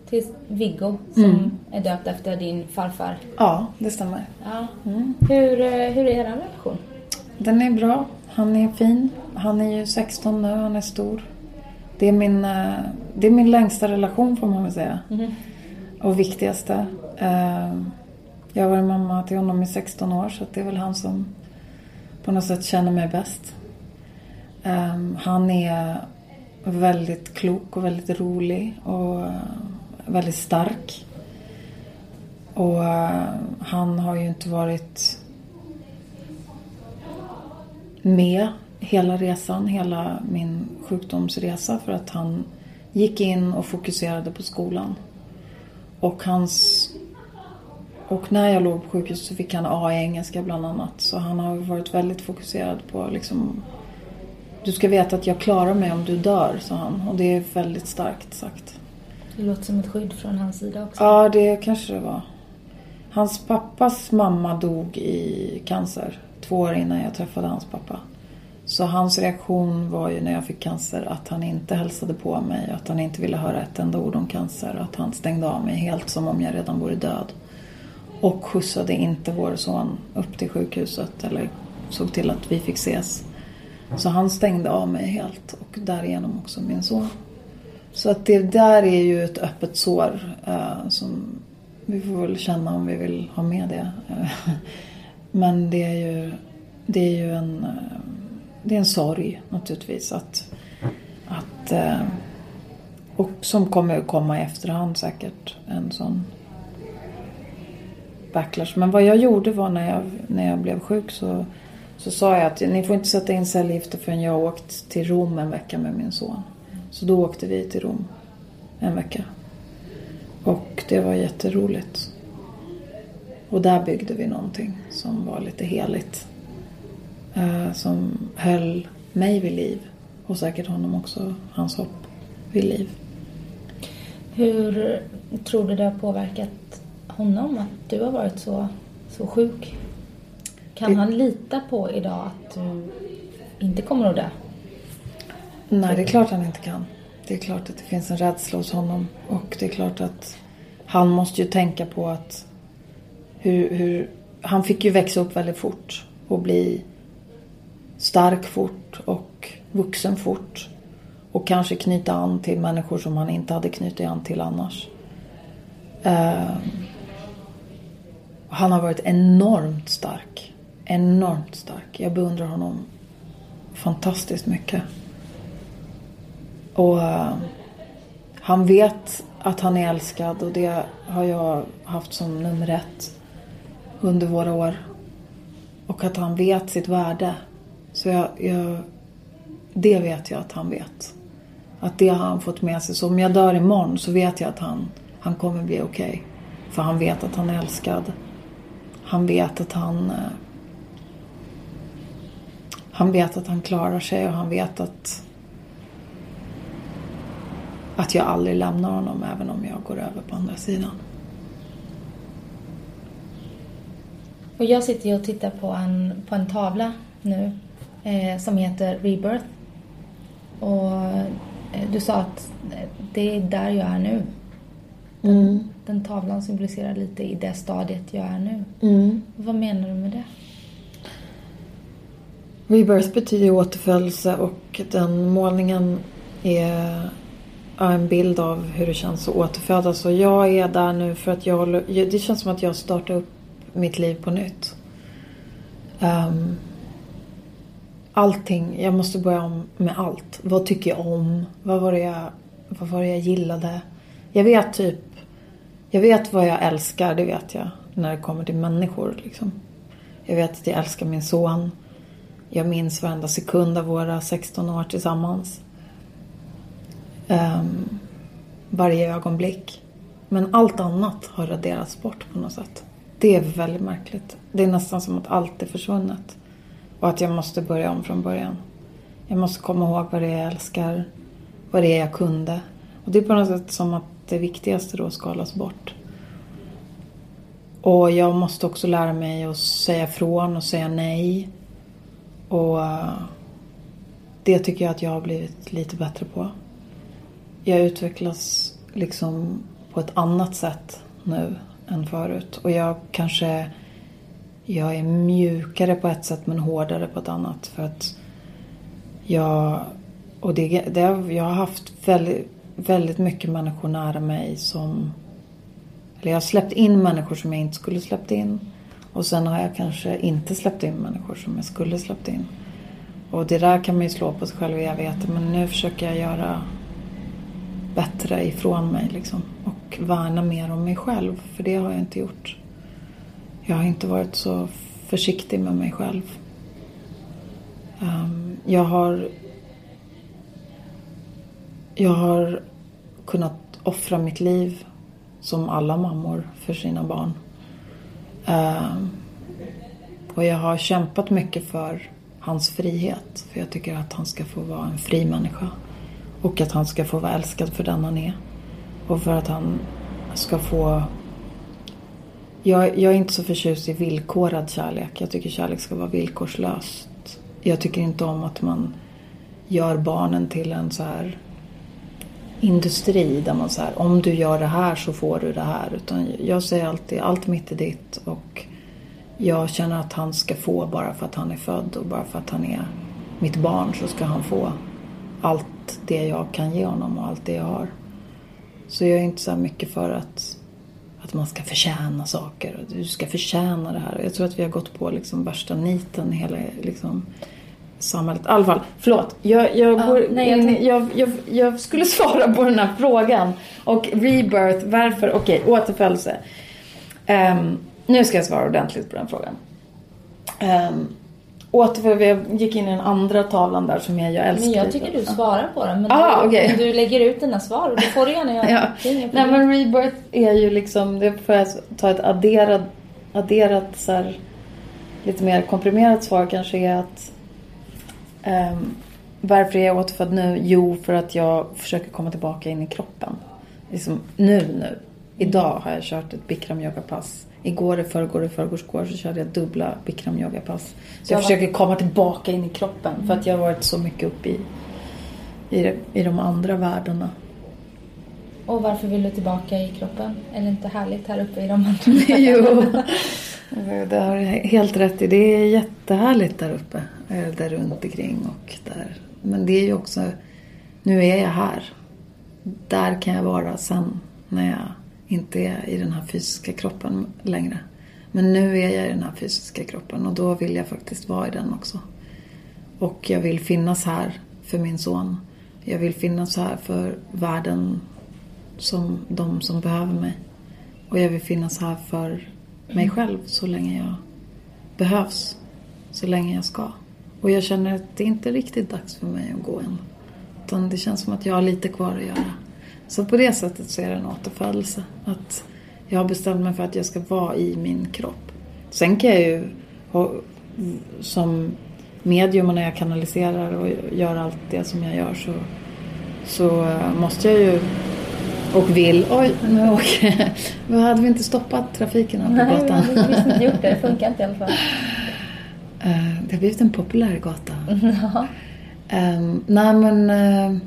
Till Viggo som Mm. är döpt efter din farfar. Ja, det stämmer. Ja. Mm. Hur, eh, hur är er relation? Den är bra. Han är fin. Han är ju 16 nu, han är stor. Det är min, eh, det är min längsta relation får man väl säga. Och viktigaste. Eh, Jag har varit mamma till honom i 16 år så det är väl han som på något sätt känner mig bäst. Han är väldigt klok och väldigt rolig och eh, väldigt stark. Och eh, han har ju inte varit med hela resan, hela min sjukdomsresa för att han gick in och fokuserade på skolan. Och hans... Och när jag låg på sjukhus så fick han A i engelska bland annat. Så han har varit väldigt fokuserad på liksom... Du ska veta att jag klarar mig om du dör, sa han. Och det är väldigt starkt sagt. Det låter som ett skydd från hans sida också. Ja, det kanske det var. Hans pappas mamma dog i cancer två år innan jag träffade hans pappa. Så hans reaktion var ju när jag fick cancer att han inte hälsade på mig, att han inte ville höra ett enda ord om cancer, att han stängde av mig helt som om jag redan vore död. Och skjutsade inte vår son upp till sjukhuset eller såg till att vi fick ses. Så han stängde av mig helt och därigenom också min son. Så att det där är ju ett öppet sår eh, som vi får väl känna om vi vill ha med det. Men det är ju, det är ju en, eh, det är en sorg naturligtvis att, att eh, och som kommer att komma i efterhand säkert en sån backlash. Men vad jag gjorde var när jag, när jag blev sjuk så, så sa jag att ni får inte sätta in cellgifter förrän jag har åkt till Rom en vecka med min son. Så då åkte vi till Rom en vecka. Och det var jätteroligt. Och där byggde vi någonting som var lite heligt. Eh, som höll mig vid liv. Och säkert honom också, hans hopp, vid liv. Hur tror du det har påverkat honom att du har varit så, så sjuk? Kan han lita på idag att du inte kommer att dö? Nej, det är klart han inte kan. Det är klart att det finns en rädsla hos honom. Och det är klart att han måste ju tänka på att hur, hur, han fick ju växa upp väldigt fort och bli stark fort och vuxen fort. Och kanske knyta an till människor som han inte hade knutit an till annars. Eh, han har varit enormt stark. Enormt stark. Jag beundrar honom fantastiskt mycket. Och eh, han vet att han är älskad och det har jag haft som nummer ett under våra år. Och att han vet sitt värde. Så jag, jag, det vet jag att han vet. Att det har han fått med sig. Så om jag dör imorgon så vet jag att han, han kommer bli okej. För han vet att han är älskad. Han vet att han... Eh, han vet att han klarar sig och han vet att att jag aldrig lämnar honom även om jag går över på andra sidan. Och jag sitter ju och tittar på en, på en tavla nu eh, som heter Rebirth. Och eh, du sa att eh, det är där jag är nu. Den, den tavlan symboliserar lite i det stadiet jag är nu. Vad menar du med det? Rebirth betyder ju återfödelse och den målningen är en bild av hur det känns att återfödas. Och jag är där nu för att jag håller, det känns som att jag startar upp mitt liv på nytt. Um, allting, jag måste börja om med allt. Vad tycker jag om? Vad var det jag, vad var det jag gillade? Jag vet typ, jag vet vad jag älskar, det vet jag. När det kommer till människor liksom. Jag vet att jag älskar min son. Jag minns varenda sekund av våra 16 år tillsammans. Um, varje ögonblick. Men allt annat har raderats bort på något sätt. Det är väldigt märkligt. Det är nästan som att allt är försvunnet. Och att jag måste börja om från början. Jag måste komma ihåg vad det är jag älskar. Vad det är jag kunde. Och det är på något sätt som att det viktigaste då skalas bort. Och jag måste också lära mig att säga från och säga nej. Och eh, det tycker jag att jag har blivit lite bättre på. Jag utvecklas liksom på ett annat sätt nu än förut. Och jag kanske... Jag är mjukare på ett sätt men hårdare på ett annat. För att jag... Och det, det, jag har haft väldigt, väldigt mycket människor nära mig som... Eller jag har släppt in människor som jag inte skulle släppt in. Och sen har jag kanske inte släppt in människor som jag skulle släppt in. Och det där kan man ju slå på sig själv i evigheter. Men nu försöker jag göra bättre ifrån mig liksom. Och värna mer om mig själv. För det har jag inte gjort. Jag har inte varit så försiktig med mig själv. Ehm, jag har jag har kunnat offra mitt liv som alla mammor för sina barn. Eh, och jag har kämpat mycket för hans frihet. För jag tycker att han ska få vara en fri människa. Och att han ska få vara älskad för den han är. Och för att han ska få... Jag, jag är inte så förtjust i villkorad kärlek. Jag tycker kärlek ska vara villkorslöst. Jag tycker inte om att man gör barnen till en så här industri där man säger om du gör det här så får du det här. Utan jag säger alltid allt mitt är ditt och jag känner att han ska få bara för att han är född och bara för att han är mitt barn så ska han få allt det jag kan ge honom och allt det jag har. Så jag är inte så mycket för att, att man ska förtjäna saker. Du ska förtjäna det här. Jag tror att vi har gått på liksom värsta niten hela liksom, samhället. I alla fall, förlåt. Jag, jag, Ja, går nej, jag jag, jag, jag skulle svara på den här frågan. Och rebirth, varför? Okej, återfödelse. Ehm, nu ska jag svara ordentligt på den frågan. Um, återfödelse, jag gick in i den andra tavlan där som jag, jag älskar. Men jag tycker du svarar på den. Men Ah, du, men du lägger ut dina svar och det får du gärna göra. Ja. Nej men rebirth är ju liksom, det får jag ta ett adderat, adderat så här, lite mer komprimerat svar kanske är att ehm, varför är jag återfödd nu? Jo, för att jag försöker komma tillbaka in i kroppen. Liksom nu, nu. Idag har jag kört ett bikram yoga-pass. Igår, i förrgår, i förrgår så körde jag dubbla bikram yoga-pass. Så jag Ja, försöker komma tillbaka in i kroppen. För att jag har varit så mycket uppe i, i, i de andra världarna. Och varför vill du tillbaka i kroppen? Är det inte härligt här uppe i de andra? jo, det har du helt rätt i. Det är jättehärligt där uppe. eh, Där runt omkring och där. Men det är ju också, nu är jag här. Där kan jag vara sen när jag inte är i den här fysiska kroppen längre. Men nu är jag i den här fysiska kroppen och då vill jag faktiskt vara i den också. Och jag vill finnas här för min son. Jag vill finnas här för världen som de som behöver mig. Och jag vill finnas här för mig själv så länge jag behövs. Så länge jag ska. Och jag känner att det inte är riktigt dags för mig att gå än. Utan det känns som att jag har lite kvar att göra. Så på det sättet så är det en återfödelse. Att jag har bestämt mig för att jag ska vara i min kropp. Sen kan jag ju ha, som medium och när jag kanaliserar och gör allt det som jag gör så, så eh, måste jag ju och vill. Oj, nu åker Vad hade vi inte stoppat trafiken här på Nej, vi gatan? hade inte gjort det. Det funkar inte i alla fall. Eh, det har blivit en populär gata. Ja. Um, nej men... eh,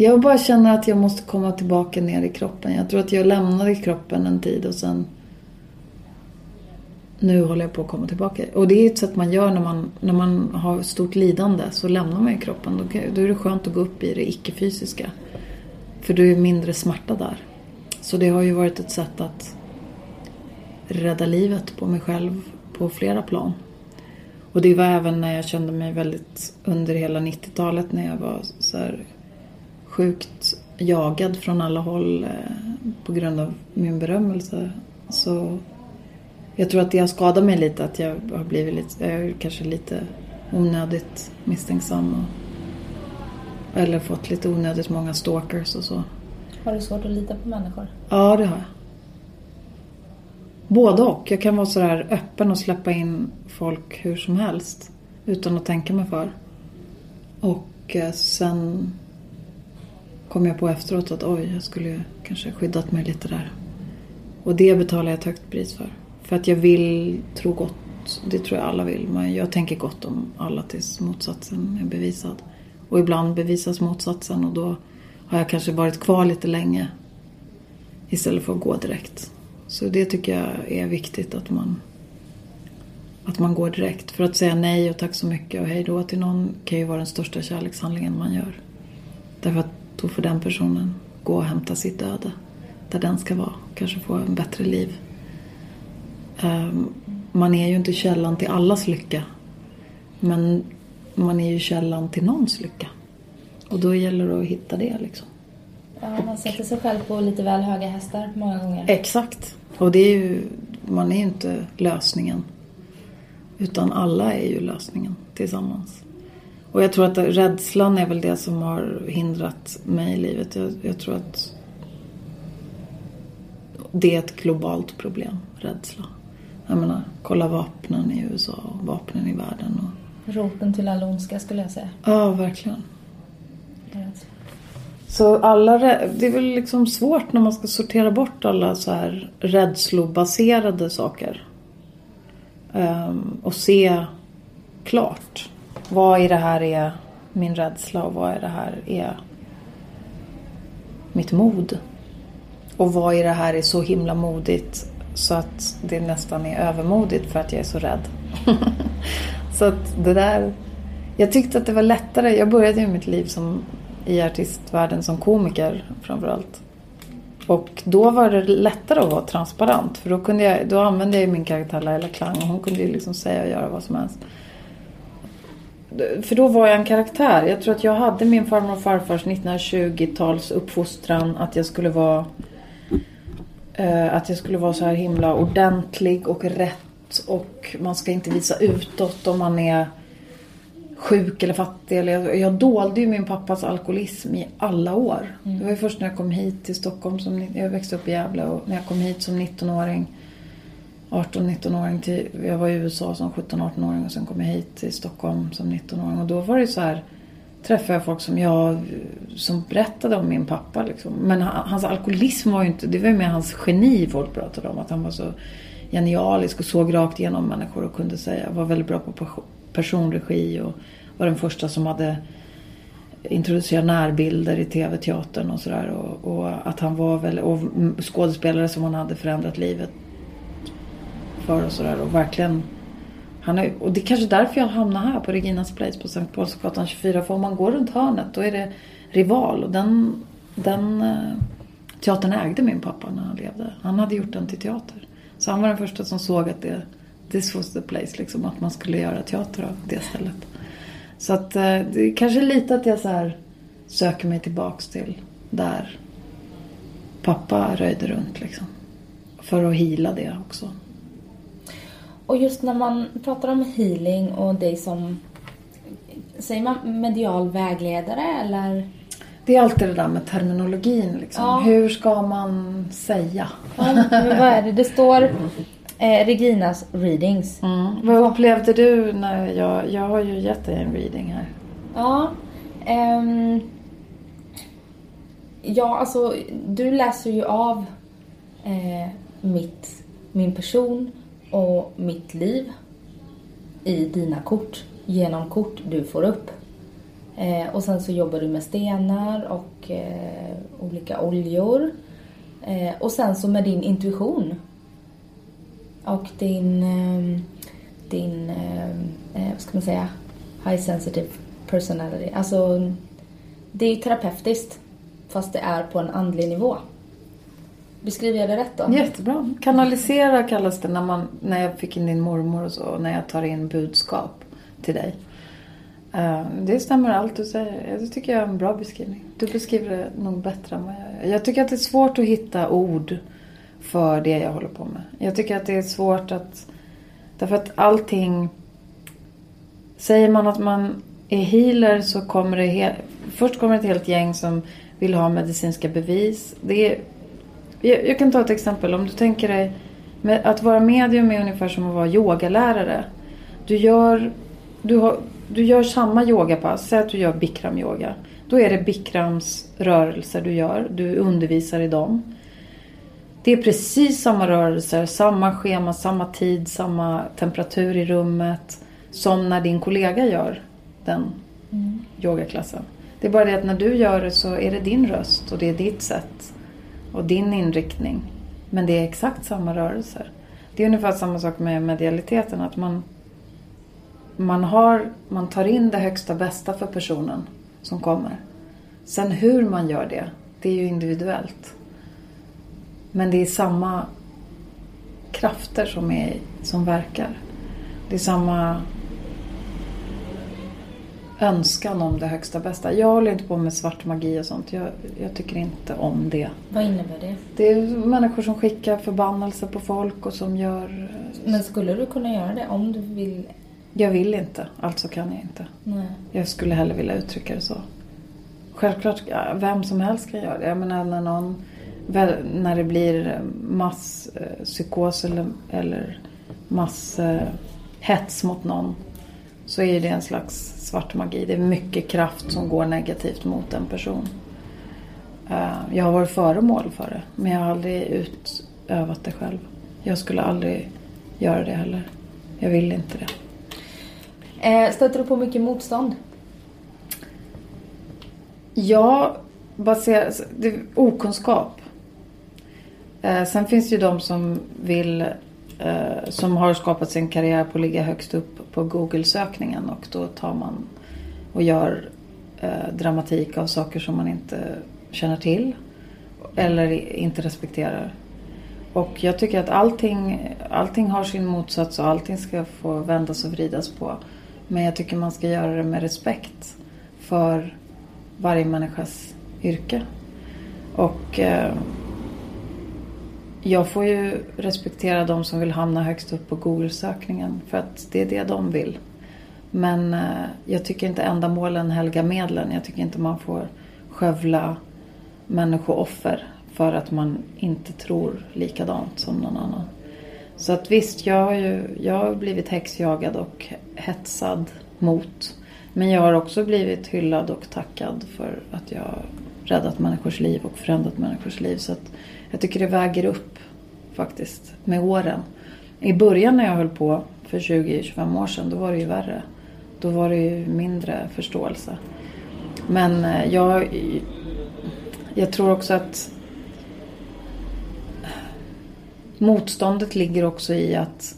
jag bara känner att jag måste komma tillbaka ner i kroppen. Jag tror att jag lämnade kroppen en tid och sen... Nu håller jag på att komma tillbaka. Och det är ett sätt man gör när man, när man har stort lidande. Så lämnar man ju kroppen. Då, då är det skönt att gå upp i det icke-fysiska. För du är mindre smärta där. Så det har ju varit ett sätt att rädda livet på mig själv på flera plan. Och det var även när jag kände mig väldigt under hela 90-talet när jag var så här sjukt jagad från alla håll eh, på grund av min berömmelse. Så jag tror att det har skadat mig lite att jag har blivit lite, jag är kanske lite onödigt misstänksam. Och, eller fått lite onödigt många stalkers och så. Har du svårt att lita på människor? Ja, det har jag. Både och. Jag kan vara sådär öppen och släppa in folk hur som helst. Utan att tänka mig för. Och eh, sen kom jag på efteråt att oj, jag skulle kanske skyddat mig lite där. Och det betalar jag ett högt pris för. För att jag vill tro gott. Det tror jag alla vill. Men jag tänker gott om alla tills motsatsen är bevisad. Och ibland bevisas motsatsen och då har jag kanske varit kvar lite länge. Istället för att gå direkt. Så det tycker jag är viktigt att man att man går direkt. För att säga nej och tack så mycket och hej då till någon kan ju vara den största kärlekshandlingen man gör. Därför att då får den personen gå och hämta sitt öde. Där den ska vara. Kanske få en bättre liv. Ehm, man är ju inte källan till allas lycka. Men man är ju källan till någons lycka. Och då gäller det att hitta det liksom. Ja, man sätter sig själv på lite väl höga hästar många gånger. Exakt. Och det är ju, man är ju inte lösningen. Utan alla är ju lösningen tillsammans. Och jag tror att rädslan är väl det som har hindrat mig i livet. Jag, jag tror att det är ett globalt problem, rädsla. Jag menar, kolla vapnen i USA och vapnen i världen. Och... Roten till all ondska skulle jag säga. Ja, verkligen. Så alla, det är väl liksom svårt när man ska sortera bort alla så här rädslobaserade saker. Um, och se klart. Vad i det här är min rädsla och vad i det här är mitt mod. Och vad i det här är så himla modigt så att det nästan är övermodigt för att jag är så rädd. så att det där... Jag tyckte att det var lättare. Jag började ju mitt liv som i artistvärlden som komiker framförallt. Och då var det lättare att vara transparent. För då, kunde jag, då använde jag min karaktär Laila Klang och hon kunde ju liksom säga och göra vad som helst. För då var jag en karaktär. Jag tror att jag hade min farmor och farfars 1920-tals uppfostran att jag skulle vara eh, att jag skulle vara så här himla ordentlig och rätt och man ska inte visa utåt om man är sjuk eller fattig. Eller jag, jag dolde ju min pappas alkoholism i alla år. Mm. Det var ju först när jag kom hit till Stockholm. Som, jag växte upp i Gävle och när jag kom hit som 19-åring. 18-19-åring till, jag var i USA som 17-18-åring och sen kom jag hit till Stockholm som 19-åring. Och då var det så här, träffade jag folk som jag, som berättade om min pappa liksom. Men hans alkoholism var ju inte, det var ju mer hans geni folk pratade om. Att han var så genialisk och såg rakt igenom människor och kunde säga, var väldigt bra på personregi och var den första som hade introducerat närbilder i tv-teatern och sådär. Och, och, att han var väl, och skådespelare som han hade förändrat livet för och sådär. Och verkligen, han är, och det är kanske därför jag hamnar här på Reginas Place på Sankt Paulsgatan 24. För om man går runt hörnet då är det Rival och den, den eh, teatern ägde min pappa när han levde. Han hade gjort den till teater. Så han var den första som såg att det this was the place liksom. Att man skulle göra teater av det stället. Så att eh, det är kanske lite att jag så här söker mig tillbaks till där pappa röjde runt liksom. För att hila det också. Och just när man pratar om healing och dig som, säger man medial vägledare eller? Det är alltid det där med terminologin liksom. Ja. Hur ska man säga? Ja, vad är det? Det står Eh, Reginas readings. Mm. Vad upplevde du när jag... Jag har ju gett dig en reading här. Ja. Um, ja, alltså du läser ju av eh, mitt, min person och mitt liv i dina kort genom kort du får upp. Eh, och sen så jobbar du med stenar och eh, olika oljor. Eh, och sen så med din intuition och din, eh, din eh, eh, vad ska man säga, high sensitive personality. Alltså, det är terapeutiskt fast det är på en andlig nivå. Beskriver jag det rätt då? Jättebra. Kanalisera kallas det när, man, när jag fick in din mormor och så. När jag tar in budskap till dig. Ehm, det stämmer allt du säger. Det tycker jag är en bra beskrivning. Du beskriver det nog bättre än vad jag gör. Jag tycker att det är svårt att hitta ord för det jag håller på med. Jag tycker att det är svårt att... Därför att allting... Säger man att man är healer så kommer det... He, först kommer ett helt gäng som vill ha medicinska bevis. Det är, jag, kan ta ett exempel. Om du tänker dig att vara medium är ungefär som att vara yogalärare. Du gör, du har, du gör samma yogapass. Säg att du gör bikram-yoga. Då är det bikrams rörelser du gör. Du undervisar i dem. Det är precis samma rörelser, samma schema, samma tid, samma temperatur i rummet. Som när din kollega gör den mm. yogaklassen. Det är bara det att när du gör det så är det din röst och det är ditt sätt. Och din inriktning. Men det är exakt samma rörelser. Det är ungefär samma sak med medialiteten. Att man, man, har, man tar in det högsta bästa för personen som kommer. Sen hur man gör det, det är ju individuellt. Men det är samma krafter som, är, som verkar. Det är samma önskan om det högsta bästa. Jag håller inte på med svart magi och sånt. Jag, jag, tycker inte om det. Vad innebär det? Det är människor som skickar förbannelser på folk och som gör... Men skulle du kunna göra det om du vill? Jag vill inte, alltså kan jag inte. Nej. Jag skulle hellre vilja uttrycka det så. Självklart, vem som helst kan göra det. Jag menar när någon... När det blir masspsykos eller, eller masshets mot någon så är det en slags svart magi. Det är mycket kraft som går negativt mot en person. Eh, jag har varit föremål för det men jag har aldrig utövat det själv. Jag skulle aldrig göra det heller. Jag vill inte det. Eh, stöter du på mycket motstånd? Ja, baserat... Det är okunskap. Eh, sen finns det ju de som vill eh, som har skapat sin karriär på att ligga högst upp på Google-sökningen och då tar man och gör eh, dramatik av saker som man inte känner till eller inte respekterar. Och jag tycker att allting, allting har sin motsats och allting ska få vändas och vridas på. Men jag tycker man ska göra det med respekt för varje människas yrke. Och eh, jag får ju respektera de som vill hamna högst upp på Google-sökningen för att det är det de vill. Men eh, jag tycker inte ändamålen helgar medlen. Jag tycker inte man får skövla människooffer för att man inte tror likadant som någon annan. Så att visst, jag har ju jag har blivit häxjagad och hetsad mot. Men jag har också blivit hyllad och tackad för att jag har räddat människors liv och förändrat människors liv. Så att jag tycker det väger upp faktiskt med åren. I början när jag höll på för 20-25 år sedan, då var det ju värre. Då var det ju mindre förståelse. Men eh, jag, jag tror också att motståndet ligger också i att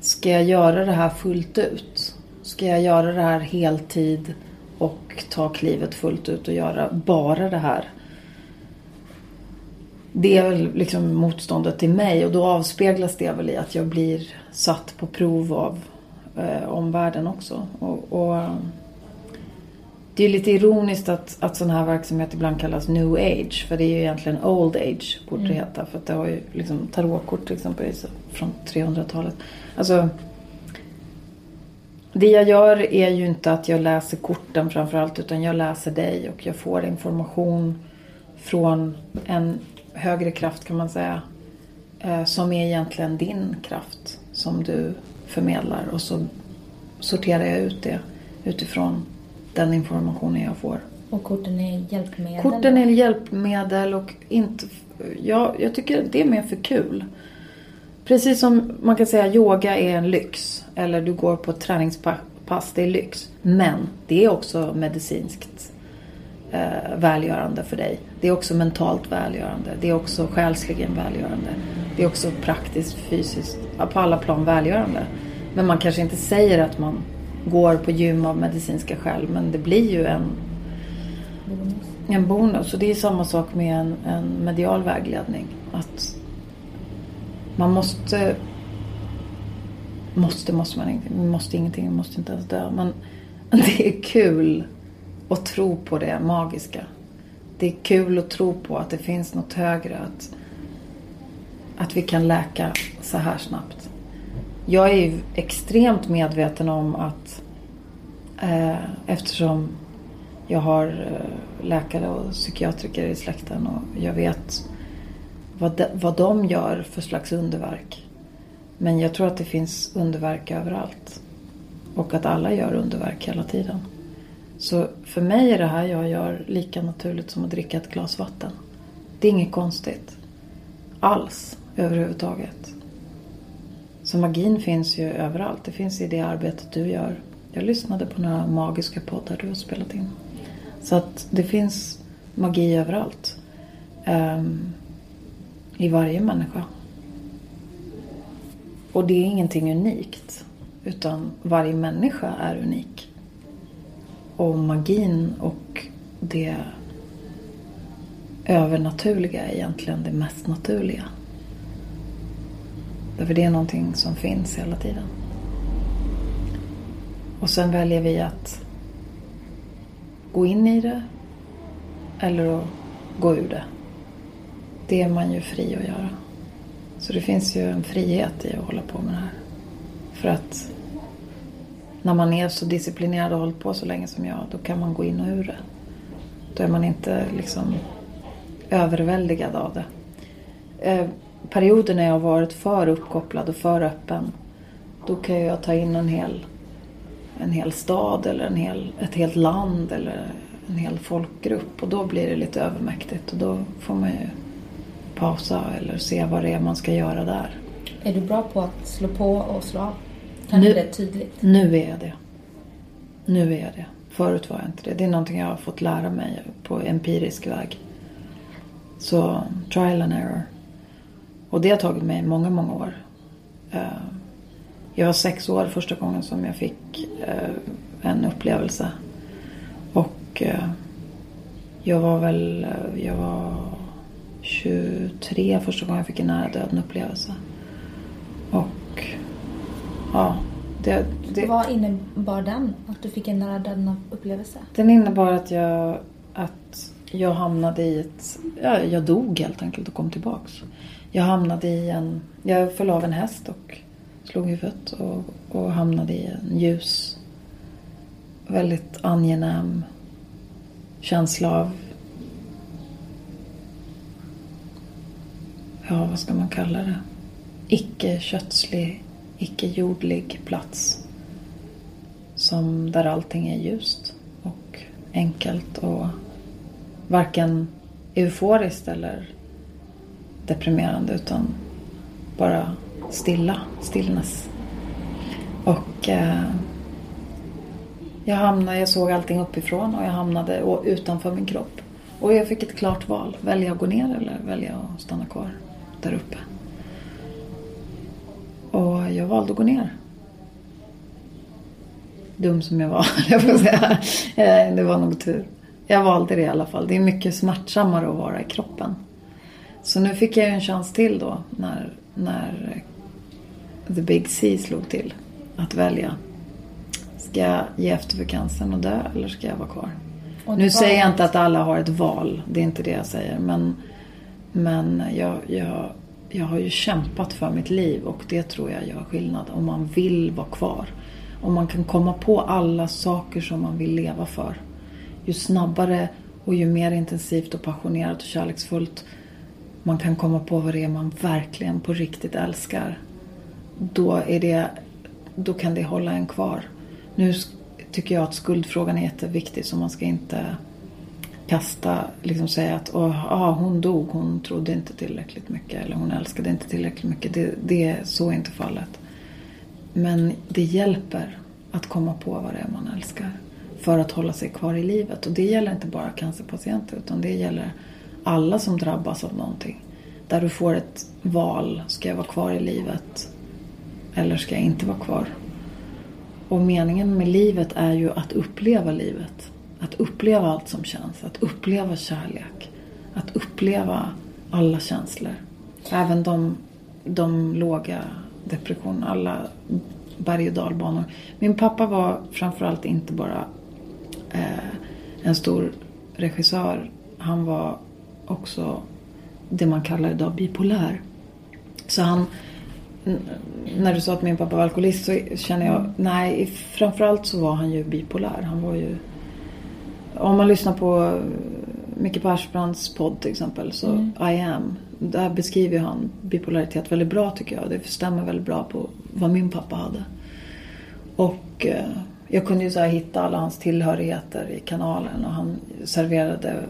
ska jag göra det här fullt ut? Ska jag göra det här heltid och ta klivet fullt ut och göra bara det här? det är väl liksom motståndet till mig och då avspeglas det väl i att jag blir satt på prov av eh, omvärlden också. Och, och, det är lite ironiskt att, att sån här verksamhet ibland kallas new age. För det är ju egentligen old age borde det mm. heta. För att det har ju liksom tarotkort till exempel från 300-talet. Alltså det jag gör är ju inte att jag läser korten framförallt utan jag läser dig och jag får information från en högre kraft kan man säga. Eh, som är egentligen din kraft som du förmedlar och så sorterar jag ut det utifrån den informationen jag får. Och korten är hjälpmedel? Korten är hjälpmedel och inte... Ja, jag tycker det är mer för kul. Precis som man kan säga yoga är en lyx. Eller du går på ett träningspass, det är lyx. Men det är också medicinskt eh, välgörande för dig. Det är också mentalt välgörande. Det är också själsligen välgörande. Det är också praktiskt, fysiskt, på alla plan välgörande. Men man kanske inte säger att man går på gym av medicinska skäl. Men det blir ju en bonus. En bonus. Och det är samma sak med en, en medial vägledning. Att man måste Måste, måste man inte. Måste ingenting, måste inte ens dö. Men det är kul att tro på det magiska. Det är kul att tro på att det finns något högre. Att, att vi kan läka så här snabbt. Jag är ju extremt medveten om att eh, eftersom Jag har eh, läkare och psykiatriker i släkten och jag vet vad de, vad de gör för slags underverk. Men jag tror att det finns underverk överallt. Och att alla gör underverk hela tiden. Så för mig är det här jag gör lika naturligt som att dricka ett glas vatten. Det är inget konstigt. Alls överhuvudtaget. Så magin finns ju överallt. Det finns i det arbetet du gör. Jag lyssnade på några magiska poddar du har spelat in. Så att det finns magi överallt. Um, I varje människa. Och det är ingenting unikt. Utan varje människa är unik. Och magin och det övernaturliga är egentligen det mest naturliga. Därför det är någonting som finns hela tiden. Och sen väljer vi att gå in i det eller att gå ur det. Det är man ju fri att göra. Så det finns ju en frihet i att hålla på med det här. För att när man är så disciplinerad och hållit på så länge som jag, då kan man gå in och ur det. Då är man inte liksom överväldigad av det. Eh, Perioder när jag har varit för uppkopplad och för öppen, då kan jag ta in en hel, en hel stad eller en hel, ett helt land eller en hel folkgrupp och då blir det lite övermäktigt och då får man ju pausa eller se vad det är man ska göra där. Är du bra på att slå på och slå av? Kan nu, det tydligt? Nu är jag det. Nu är jag det. Förut var jag inte det. Det är någonting jag har fått lära mig på empirisk väg. Så trial and error. Och det har tagit mig många, många år. Eh, jag var sex år första gången som jag fick eh, en upplevelse. Och eh, jag var väl, jag var 23 första gången jag fick en nära döden upplevelse. Och ja, det, det, Vad innebar den? Att du fick en nära döden upplevelse? Den innebar att jag, att jag hamnade i ett... Ja, jag dog helt enkelt och kom tillbaks. Jag hamnade i en... Jag föll av en häst och slog huvudet och, och hamnade i en ljus, väldigt angenäm känsla av... Ja, vad ska man kalla det? Icke-kötslig, icke-jordlig plats. Som där allting är ljust och enkelt och varken euforiskt eller deprimerande utan bara stilla, stillness. Och eh, jag hamnade, jag såg allting uppifrån och jag hamnade utanför min kropp. Och jag fick ett klart val. Välja att gå ner eller välja att stanna kvar där uppe. Och jag valde att gå ner. Dum som jag var, jag får säga. Eh, det var nog tur. Jag valde det i alla fall. Det är mycket smärtsammare att vara i kroppen. Så nu fick jag en chans till då när, när the big C slog till. Att välja. Ska jag ge efter för cancern och dö eller ska jag vara kvar? Nu säger jag inte att alla har ett val. Det är inte det jag säger. Men, men jag, jag, jag har ju kämpat för mitt liv och det tror jag gör skillnad. Om man vill vara kvar. Om man kan komma på alla saker som man vill leva för ju snabbare och ju mer intensivt och passionerat och kärleksfullt man kan komma på vad det är man verkligen på riktigt älskar. Då, är det, då kan det hålla en kvar. Nu tycker jag att skuldfrågan är jätteviktig så man ska inte kasta, liksom säga att oh, ah, hon dog, hon trodde inte tillräckligt mycket eller hon älskade inte tillräckligt mycket. Det, det är så inte fallet. Men det hjälper att komma på vad det är man älskar för att hålla sig kvar i livet. Och det gäller inte bara cancerpatienter utan det gäller alla som drabbas av någonting. Där du får ett val. Ska jag vara kvar i livet? Eller ska jag inte vara kvar? Och meningen med livet är ju att uppleva livet. Att uppleva allt som känns. Att uppleva kärlek. Att uppleva alla känslor. Även de, de låga depressionerna. Alla berg och dalbanor. Min pappa var framförallt inte bara eh, en stor regissör. Han var också det man kallar idag bipolär. Så han, när du sa att min pappa var alkoholist så känner jag, nej framförallt så var han ju bipolär. Han var ju om man lyssnar på Micke Persbrandts podd till exempel, så Mm. I am. Där beskriver han bipolaritet väldigt bra tycker jag. Det stämmer väldigt bra på vad min pappa hade. Och eh, jag kunde ju så hitta alla hans tillhörigheter i kanalen och han serverade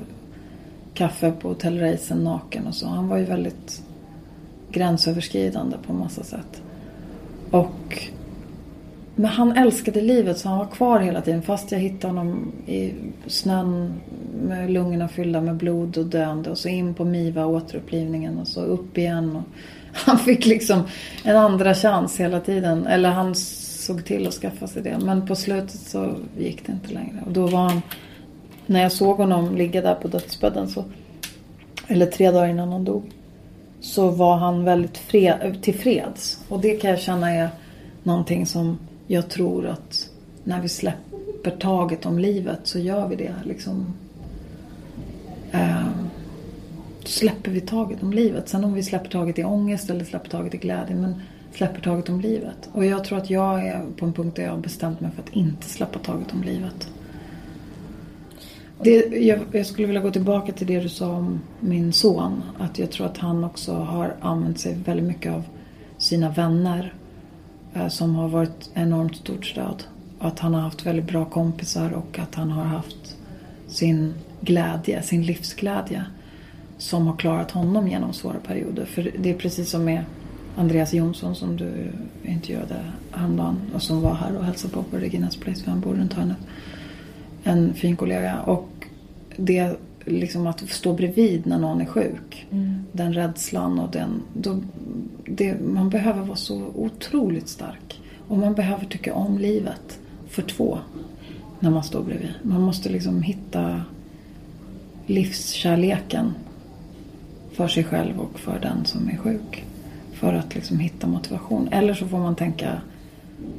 kaffe på Hotel Reisen naken och så. Han var ju väldigt gränsöverskridande på massa sätt. Och men han älskade livet så han var kvar hela tiden fast jag hittade honom i snön med lungorna fyllda med blod och döende och så in på MIVA återupplivningen och så upp igen. Och han fick liksom en andra chans hela tiden. Eller han såg till att skaffa sig det. Men på slutet så gick det inte längre. Och då var han, när jag såg honom ligga där på dödsbädden så, eller tre dagar innan han dog, så var han väldigt fred, tillfreds. Och det kan jag känna är någonting som jag tror att när vi släpper taget om livet så gör vi det. Liksom, eh, släpper vi taget om livet. Sen om vi släpper taget i ångest eller släpper taget i glädje. Men släpper taget om livet. Och jag tror att jag är på en punkt där jag har bestämt mig för att inte släppa taget om livet. Det, jag, jag skulle vilja gå tillbaka till det du sa om min son. Att jag tror att han också har använt sig väldigt mycket av sina vänner. Eh, som har varit enormt stort stöd. Att han har haft väldigt bra kompisar och att han har haft sin glädje, sin livsglädje. Som har klarat honom genom svåra perioder. För det är precis som med Andreas Jonsson som du intervjuade häromdagen. Och som var här och hälsade på på Reginas Place för han bor runt hörnet. En fin kollega. Och det liksom att stå bredvid när någon är sjuk. Mm. Den rädslan och den... Då, det, man behöver vara så otroligt stark. Och man behöver tycka om livet för två. När man står bredvid. Man måste liksom hitta livskärleken. För sig själv och för den som är sjuk. För att liksom hitta motivation. Eller så får man tänka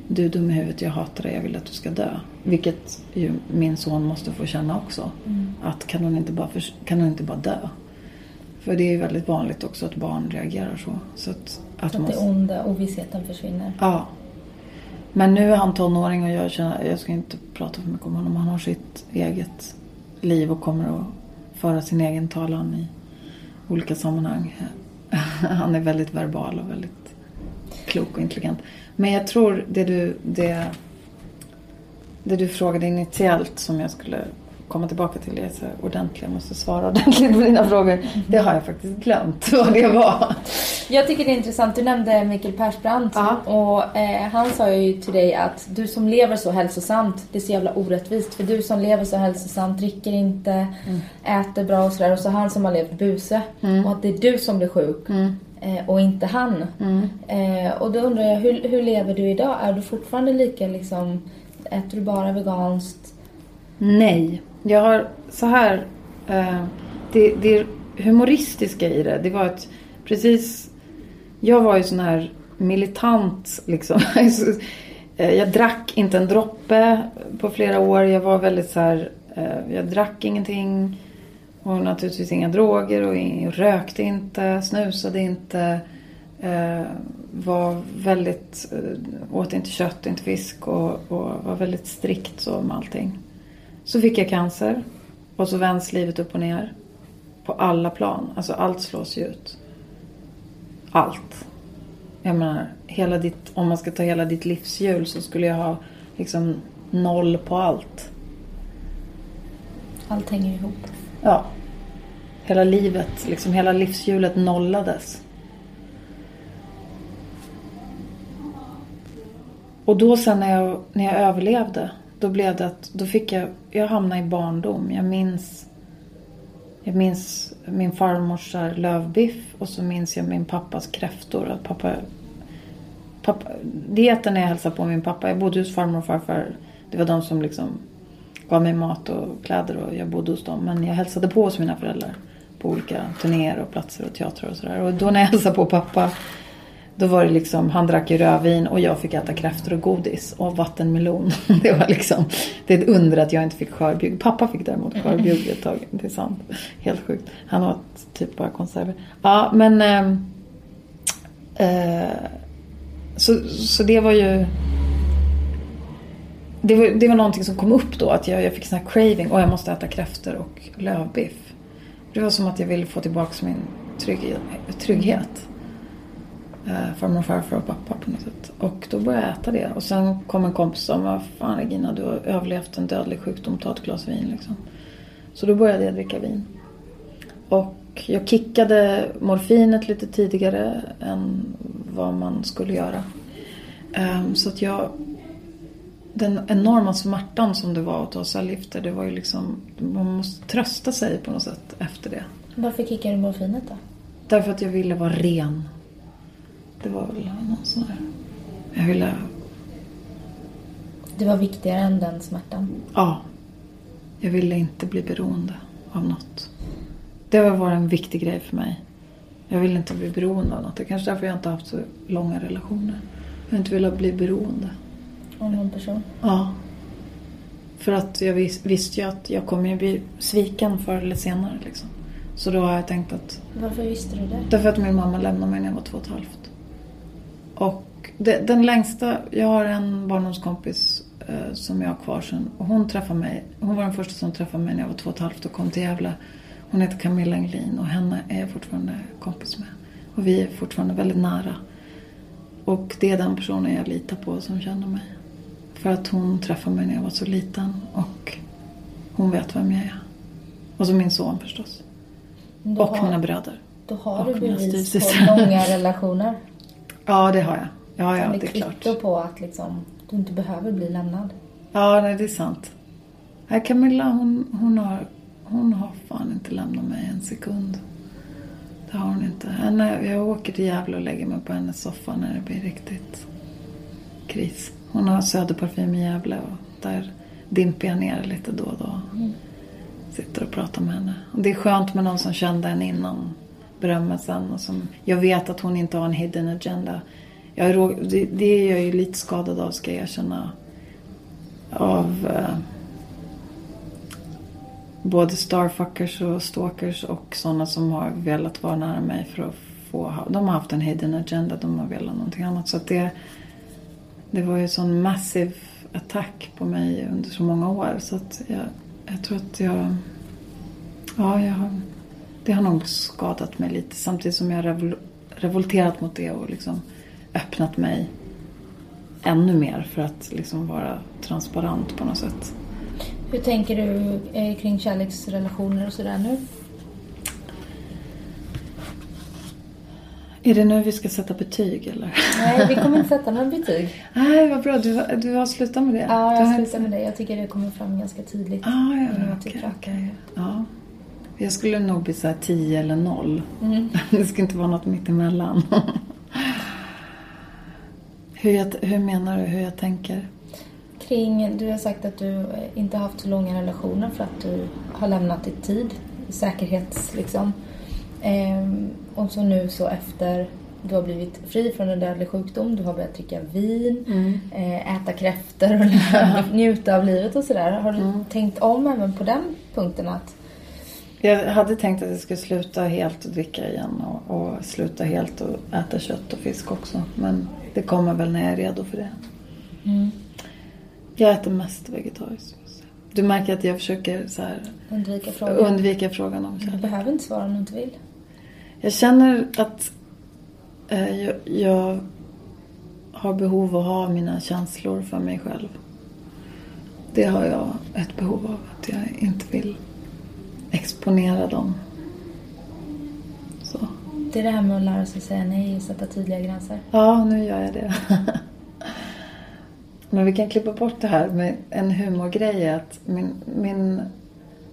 du är dum i huvudet, jag hatar dig, jag vill att du ska dö. Vilket ju min son måste få känna också. Mm. Att kan hon inte bara, kan hon inte bara dö? För det är ju väldigt vanligt också att barn reagerar så. så att, att att det onda ovissheten försvinner. Ja. Men nu är han tonåring och jag känner, jag ska inte prata för mycket om honom. Han har sitt eget liv och kommer att föra sin egen talan i olika sammanhang. Han är väldigt verbal och väldigt klok och intelligent. Men jag tror det du, det, det du frågade initiellt som jag skulle komma tillbaka till är så ordentligt. Jag måste svara ordentligt på dina frågor. Det har jag faktiskt glömt vad det var. Jag tycker det är intressant. Du nämnde Mikael Persbrandt. Ja. Och eh, han sa ju till dig att du som lever så hälsosamt, det är så jävla orättvist. För du som lever så hälsosamt, dricker inte, äter bra och sådär. Och så han som har levt buse. Och att det är du som blir sjuk. Eh, och inte han. Eh, och då undrar jag, hur, hur lever du idag? Är du fortfarande lika liksom, äter du bara veganskt? Nej. Jag har så här. Eh, det, det humoristiska i det, det var att precis. Jag var ju sån här militant liksom. Eh, jag drack inte en droppe på flera år. Jag var väldigt så här. eh, Jag drack ingenting. Och naturligtvis inga droger och in- rökte inte, snusade inte. Eh, var väldigt, eh, åt inte kött, inte fisk och, och var väldigt strikt så med allting. Så fick jag cancer. Och så vänds livet upp och ner. På alla plan. Alltså allt slås ju ut. Allt. Jag menar, hela ditt, om man ska ta hela ditt livshjul så skulle jag ha liksom noll på allt. Allt hänger ihop. Ja. Hela livet, liksom hela livshjulet nollades. Och då sen när jag, när jag överlevde, då blev det att, då fick jag, jag hamnade i barndom. Jag minns, jag minns min farmors lövbiff och så minns jag min pappas kräftor. Att pappa, pappa, dieten när jag hälsade på min pappa, jag bodde hos farmor och farfar. Det var de som liksom gav mig mat och kläder och jag bodde hos dem. Men jag hälsade på hos mina föräldrar på olika turnéer och platser och teatrar och sådär. Och då när jag hälsade på pappa då var det liksom, han drack ju rödvin och jag fick äta kräftor och godis och vattenmelon. Det var liksom, det är ett under att jag inte fick skörbjugg. Pappa fick däremot skörbjugg ett tag, det är sant. Helt sjukt. Han åt typ bara konserver. Ja, men... ehm, Eh, så, så det var ju det, var, det var någonting som kom upp då. Att jag, jag fick sån här craving. Och jag måste äta kräftor och lövbiff. Det var som att jag ville få tillbaka min trygg, trygghet. Eh, farmor och farfar och pappa på något sätt. Och då började jag äta det. Och sen kom en kompis som sa, fan Regina du har överlevt en dödlig sjukdom, ta ett glas vin liksom. Så då började jag dricka vin. Och jag kickade morfinet lite tidigare än vad man skulle göra. Um, så att jag... Den enorma smärtan som det var att ta cellgifter, det var ju liksom... Man måste trösta sig på något sätt efter det. Varför kickade du morfinet då? Därför att jag ville vara ren. Det var väl någon sån här... Jag ville... Det var viktigare än den smärtan? Ja. Jag ville inte bli beroende av något. Det har varit en viktig grej för mig. Jag vill inte bli beroende av något. Det är kanske därför jag inte har haft så långa relationer. Jag har inte velat bli beroende. Av någon person? Ja. För att jag vis visste ju att jag kommer bli sviken förr eller senare. Liksom. Så då har jag tänkt att... Varför visste du det? Därför att min mamma lämnade mig när jag var två och ett halvt. Och det, den längsta... Jag har en barndomskompis eh, som jag har kvar sen. Och hon träffade mig. Hon var den första som träffade mig när jag var två och ett halvt och kom till Gävle. Hon heter Camilla Englin och henne är jag fortfarande kompis med. Och vi är fortfarande väldigt nära. Och det är den personen jag litar på som känner mig. För att hon träffade mig när jag var så liten och hon vet vem jag är. Och så min son förstås. Då och har, mina bröder. Då har du bevis på långa relationer. Ja, det har jag. Ja, ja, det är klart. på att liksom, du inte behöver bli lämnad. Ja, nej, det är sant. Nej, Camilla hon, hon, har, hon har fan inte lämnat mig en sekund. Det har hon inte. Henne, jag åker till Gävle och lägger mig på hennes soffa när det blir riktigt kris. Hon har söderparfym i Gävle och där dimper jag ner lite då och då. Sitter och pratar med henne. Och det är skönt med någon som kände en innan berömmelsen. Och som, jag vet att hon inte har en hidden agenda. Jag det, det är jag ju lite skadad av ska jag erkänna. Av eh, både starfuckers och stalkers och sådana som har velat vara nära mig för att få... De har haft en hidden agenda, de har velat någonting annat. Så det, det var ju en sån massiv attack på mig under så många år. Så att jag, jag tror att jag... Ja, jag har, det har nog skadat mig lite. Samtidigt som jag har revol, revolterat mot det och liksom öppnat mig ännu mer för att liksom vara transparent på något sätt. Hur tänker du eh, kring kärleksrelationer och sådär nu? Är det nu vi ska sätta betyg eller? Nej, vi kommer inte sätta några betyg. Nej, vad bra. Du, du har slutat med det? Ja, jag har slutar med det. Jag tycker det kommer fram ganska tydligt. Ah, ja, okej, pratar. okej. Ja. Jag skulle nog bli så här 10 eller 0. Mm. Det ska inte vara något mittemellan. hur, jag, hur menar du hur jag tänker? Kring, du har sagt att du eh, inte har haft så långa relationer för att du har lämnat i tid, säkerhets liksom. Ehm, och så nu så efter du har blivit fri från en dödlig sjukdom, du har börjat dricka vin, eh, äta kräftor och njuta av livet och sådär. Har du tänkt om även på den punkten att Jag hade tänkt att jag skulle sluta helt och dricka igen och, och sluta helt och äta kött och fisk också. Men det kommer väl när jag är redo för det. Jag äter mest vegetariskt. Du märker att jag försöker så här, undvika frågan? undvika frågan om Du kärlek. behöver inte svara om du inte vill. Jag känner att eh, jag, jag har behov av att ha mina känslor för mig själv. Det har jag ett behov av. Att jag inte vill exponera dem. Så. Det är det här med att lära sig säga nej och sätta tydliga gränser. Ja, nu gör jag det. Men vi kan klippa bort det här med en humorgrej. Att min, min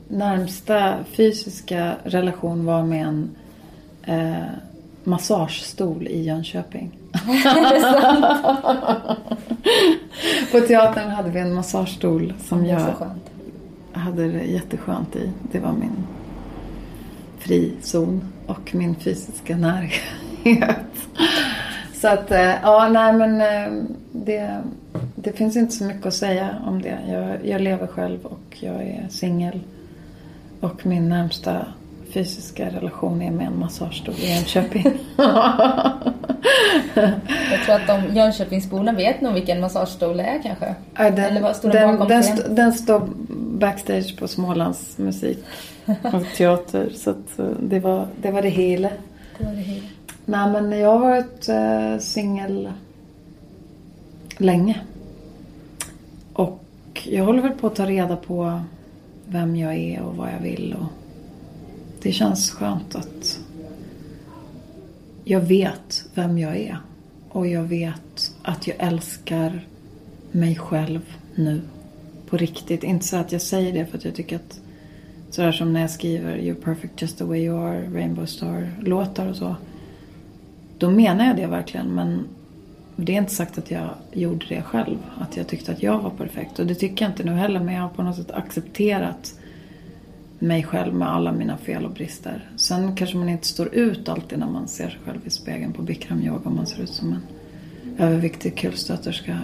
närmsta fysiska relation var med en eh, massagestol i Jönköping. På teatern hade vi en massagestol som jag hade det jätteskönt i. Det var min frizon och min fysiska närhet. Så att, eh, ja, nej men eh, det, det finns inte så mycket att säga om det. Jag, jag lever själv och jag är singel. Och min närmsta fysiska relation är med en massagestol i Enköping. Jag tror att de Jönköpingsborna vet nog vilken massagestol det är kanske. Ja, den, Eller vad står den den, bakom den, scen? st- den står backstage på Smålands musik och teater. Så att eh, det, var, det var det hela. Det var det hela. Nej men jag har varit eh, singel länge. Och jag håller väl på att ta reda på vem jag är och vad jag vill. Och det känns skönt att jag vet vem jag är. Och jag vet att jag älskar mig själv nu. På riktigt. Inte så att jag säger det för att jag tycker att sådär som när jag skriver You're perfect just the way you are, Rainbow Star-låtar och så. Då menar jag det verkligen men det är inte sagt att jag gjorde det själv. Att jag tyckte att jag var perfekt. Och det tycker jag inte nu heller men jag har på något sätt accepterat mig själv med alla mina fel och brister. Sen kanske man inte står ut alltid när man ser sig själv i spegeln på Bikram yoga om man ser ut som en överviktig kulstöterska.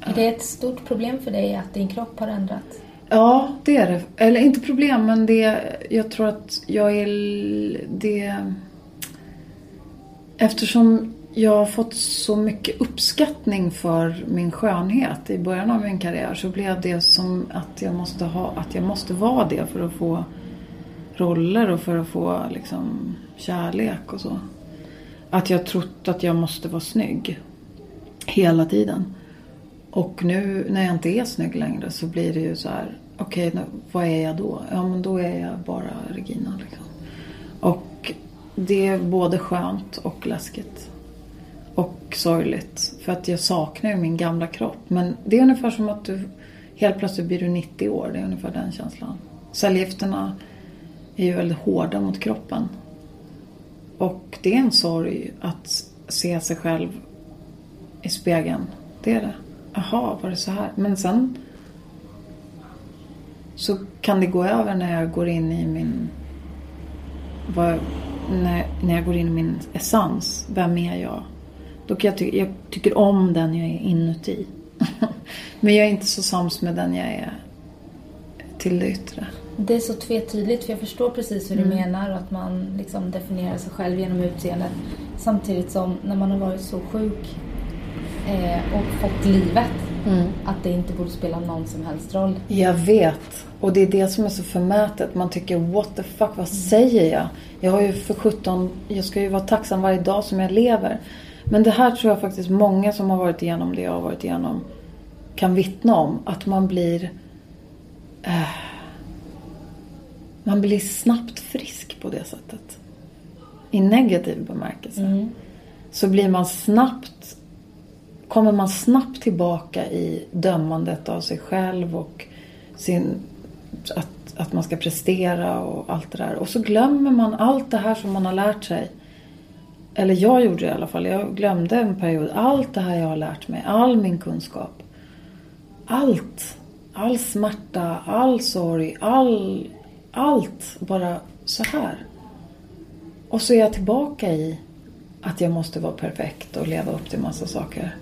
Är det ett stort problem för dig att din kropp har ändrats? Ja, det är det. Eller inte problem, men det... Jag tror att jag är... Det... Eftersom jag har fått så mycket uppskattning för min skönhet i början av min karriär så blev det som att jag måste, ha, att jag måste vara det för att få roller och för att få liksom, kärlek och så. Att jag trott att jag måste vara snygg. Hela tiden. Och nu när jag inte är snygg längre så blir det ju så här. Okej, okay, vad är jag då? Ja, men då är jag bara Regina. Liksom. Och det är både skönt och läskigt. Och sorgligt. För att jag saknar ju min gamla kropp. Men det är ungefär som att du helt plötsligt blir du 90 år. Det är ungefär den känslan. Cellgifterna är ju väldigt hårda mot kroppen. Och det är en sorg att se sig själv i spegeln. Det är det. Jaha, var det så här? Men sen så kan det gå över när jag går in i min... Vad, när, när jag går in i min essens. Vem är jag? Då kan jag, ty jag tycker om den jag är inuti. Men jag är inte så sams med den jag är till det yttre. Det är så tvetydigt för jag förstår precis hur Mm. du menar och att man liksom definierar sig själv genom utseendet. Samtidigt som när man har varit så sjuk eh, och fått livet att det inte borde spela någon som helst roll. Jag vet. Och det är det som är så förmätet. Man tycker what the fuck, vad säger jag? Jag har ju för 17, jag ska ju vara tacksam varje dag som jag lever. Men det här tror jag faktiskt många som har varit igenom det jag har varit igenom kan vittna om. Att man blir... Eh, man blir snabbt frisk på det sättet. I negativ bemärkelse. Så blir man snabbt... Kommer man snabbt tillbaka i dömandet av sig själv och sin... Att, att man ska prestera och allt det där. Och så glömmer man allt det här som man har lärt sig. Eller jag gjorde det i alla fall. Jag glömde en period. Allt det här jag har lärt mig. All min kunskap. Allt. All smärta, all sorg, all... Allt. Bara så här. Och så är jag tillbaka i att jag måste vara perfekt och leva upp till massa saker.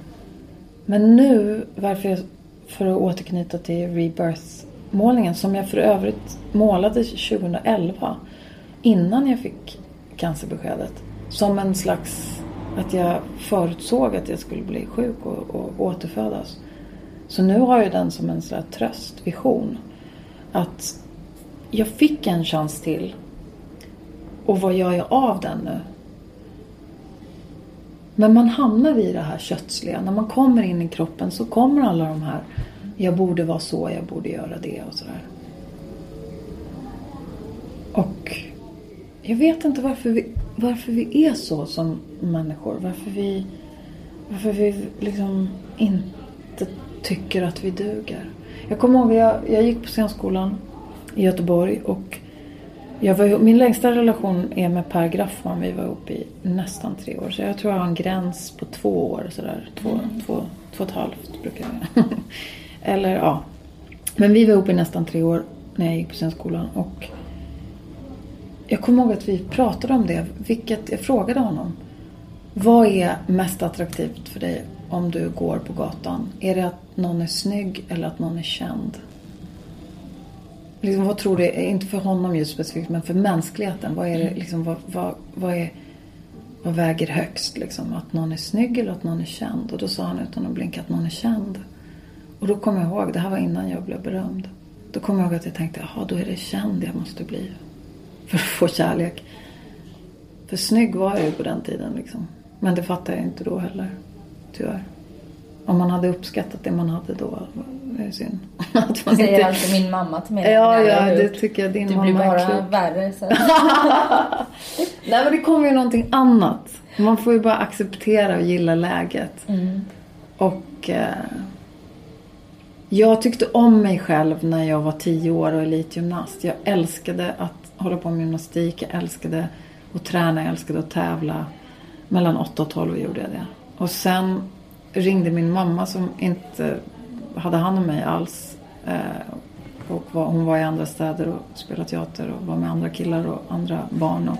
Men nu, varför jag, för att återknyta till Rebirth-målningen som jag för övrigt målade 2011 innan jag fick cancerbeskedet. Som en slags, att jag förutsåg att jag skulle bli sjuk och, och återfödas. Så nu har jag den som en slags tröstvision. Att jag fick en chans till. Och vad gör jag av den nu? Men man hamnar i det här kötsliga. När man kommer in i kroppen så kommer alla de här. Jag borde vara så, jag borde göra det och sådär. Och jag vet inte varför vi, varför vi är så som människor. Varför vi, varför vi liksom inte tycker att vi duger. Jag kommer ihåg, jag, jag gick på scenskolan i Göteborg och jag var, min längsta relation är med Per Graffman. Vi var ihop i nästan tre år. Så jag tror jag har en gräns på två år. Sådär. Två, två, två och ett halvt brukar jag Eller ja. Men vi var ihop i nästan tre år när jag gick på scenskolan. Och jag kommer ihåg att vi pratade om det. Vilket jag frågade honom. Vad är mest attraktivt för dig om du går på gatan? Är det att någon är snygg eller att någon är känd? liksom, vad tror du, inte för honom just specifikt, men för mänskligheten. Vad är det, liksom, vad, vad, vad är, vad väger högst liksom? Att någon är snygg eller att någon är känd? Och då sa han utan att blinka att någon är känd. Och då kom jag ihåg, det här var innan jag blev berömd. Då kom jag ihåg att jag tänkte, jaha då är det känd jag måste bli. För att få kärlek. För snygg var jag ju på den tiden liksom. Men det fattade jag inte då heller. Tyvärr. Om man hade uppskattat det man hade då. Det är synd. Att man säger inte... alltid min mamma till mig. Ja, ja, det tycker jag din Du mamma blir är bara klok. värre. Så. Nej men det kommer ju någonting annat. Man får ju bara acceptera och gilla läget. Mm. Och eh, jag tyckte om mig själv när jag var tio år och elitgymnast. Jag älskade att hålla på med gymnastik. Jag älskade att träna. Jag älskade att tävla. Mellan 8 och 12 gjorde jag det. Och sen ringde min mamma som inte hade hand om mig alls. Eh, och var, hon var i andra städer och spelade teater och var med andra killar och andra barn. Och,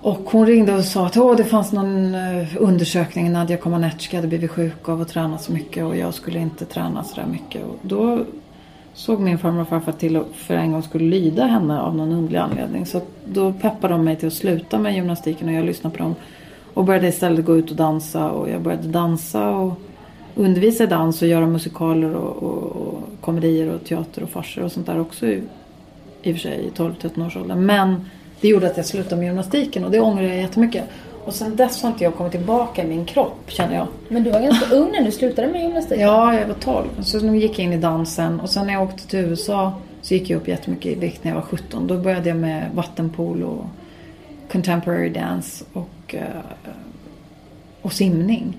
och hon ringde och sa att Åh, det fanns någon eh, undersökning. Nadja Comaneci hade blivit sjuk av att träna så mycket och jag skulle inte träna så där mycket. Och då såg min farmor och farfar till att för en gång skulle lyda henne av någon underlig anledning. Så då peppade de mig till att sluta med gymnastiken och jag lyssnade på dem. Och började istället gå ut och dansa och jag började dansa och undervisa i dans och göra musikaler och, och, och komedier och teater och farser och sånt där också i, i och för sig i 12-13 års ålder. Men det gjorde att jag slutade med gymnastiken och det ångrar jag jättemycket. Och sen dess har inte jag kommit tillbaka i min kropp känner jag. Men du var ganska ung när du slutade med gymnastik. Ja, jag var 12. Så nu gick jag in i dansen och sen när jag åkte till USA så gick jag upp jättemycket i vikt när jag var 17. Då började jag med vattenpolo och contemporary dance och, eh, och simning.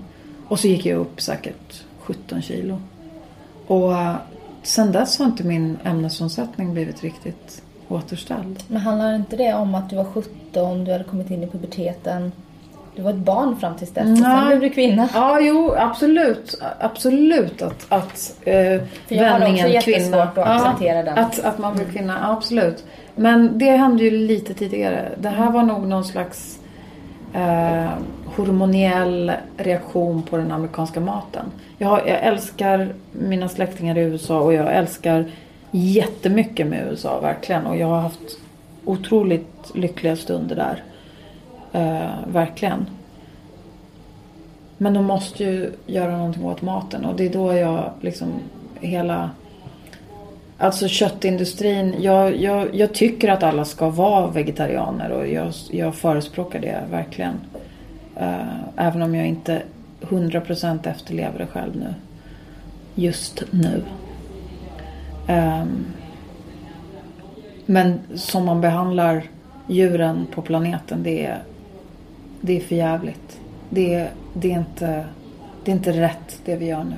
Och så gick jag upp säkert 17 kilo. Och eh, sen dess har inte min ämnesomsättning blivit riktigt återställd. Men handlar inte det om att du var 17, du hade kommit in i puberteten? Du var ett barn fram tills dess, och sen blev du kvinna. Ja, jo, absolut. Absolut att, att eh, För jag har också vändningen jättesvårt kvinna. att acceptera den. Att, att man blir kvinna, ja, absolut. Men det hände ju lite tidigare. Det här var nog någon slags eh, hormoniell reaktion på den amerikanska maten. Jag, jag älskar mina släktingar i USA och jag älskar jättemycket med USA, verkligen. Och jag har haft otroligt lyckliga stunder där. Eh, verkligen. Men de måste ju göra någonting åt maten och det är då jag liksom hela Alltså köttindustrin, jag, jag, jag tycker att alla ska vara vegetarianer och jag, jag förespråkar det verkligen. Eh, även om jag inte 100% efterlever det själv nu. Just nu. Ehm, men som man behandlar djuren på planeten, det är, det är för jävligt. Det, är- det, är inte, det är inte rätt det vi gör nu.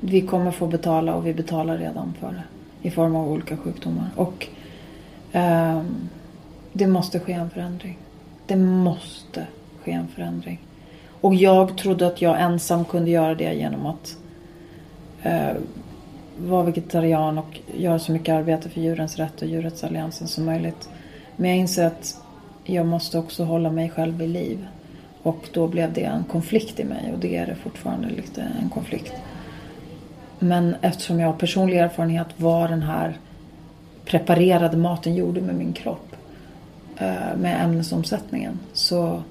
Vi kommer få betala och vi betalar redan för det. I form av olika sjukdomar. Och ehm, det måste ske en förändring. Det måste ske en förändring. Och jag trodde att jag ensam kunde göra det genom att eh, vara vegetarian och göra så mycket arbete för djurens rätt och djurrättsalliansen som möjligt. Men jag inser att jag måste också hålla mig själv i liv. Och då blev det en konflikt i mig och det är det fortfarande lite en konflikt. Men eftersom jag har personlig erfarenhet vad den här preparerade maten gjorde med min kropp. Eh, med ämnesomsättningen. Så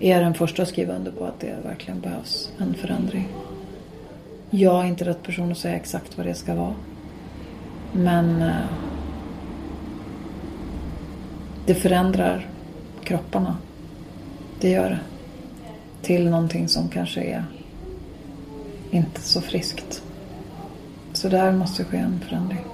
är jag den första att skriva under på att det verkligen behövs en förändring. Jag är inte rätt person att säga exakt vad det ska vara. Men eh, det förändrar kropparna. Det gör det. Till någonting som kanske är inte så friskt. Så där måste ske en förändring.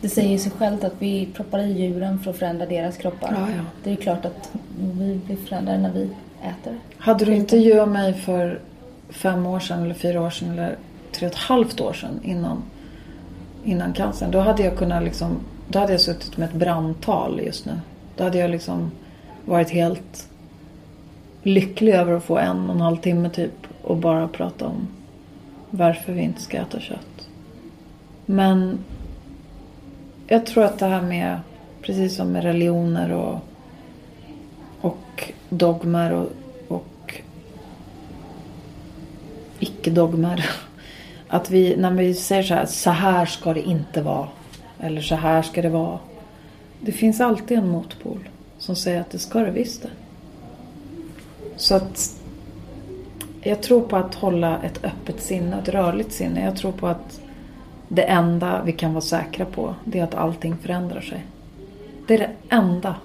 Det säger sig självt att vi proppar i djuren för att förändra deras kroppar. Ja, ja. Det är klart att vi blir förändrade när vi äter. Hade du intervjuat mig för fem år sedan eller fyra år sedan eller tre och ett halvt år sedan innan, innan cancern. Då hade jag kunnat liksom, då hade jag suttit med ett brandtal just nu. Då hade jag liksom varit helt lycklig över att få en och en halv timme typ och bara prata om varför vi inte ska äta kött. Men jag tror att det här med, precis som med religioner och, och dogmer och, och icke-dogmer. Att vi, när vi säger så här, så här ska det inte vara. Eller så här ska det vara. Det finns alltid en motpol som säger att det ska det visst det. Så att jag tror på att hålla ett öppet sinne, ett rörligt sinne. Jag tror på att det enda vi kan vara säkra på, det är att allting förändrar sig. Det är det enda.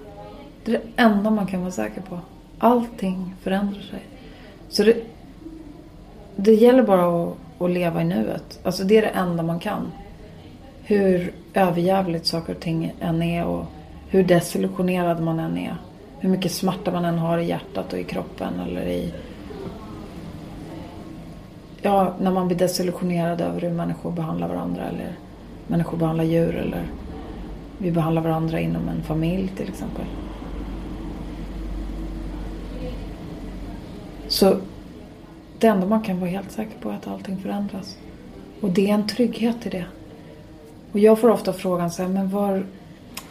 Det är det enda man kan vara säker på. Allting förändrar sig. Så det, det gäller bara att, att leva i nuet. Alltså det är det enda man kan. Hur överjävligt saker och ting än är och hur desillusionerad man än är. Hur mycket smärta man än har i hjärtat och i kroppen eller i... Ja, när man blir desillusionerad över hur människor behandlar varandra eller människor behandlar djur eller vi behandlar varandra inom en familj till exempel. Så det enda man kan vara helt säker på är att allting förändras. Och det är en trygghet i det. Och jag får ofta frågan så här, men var,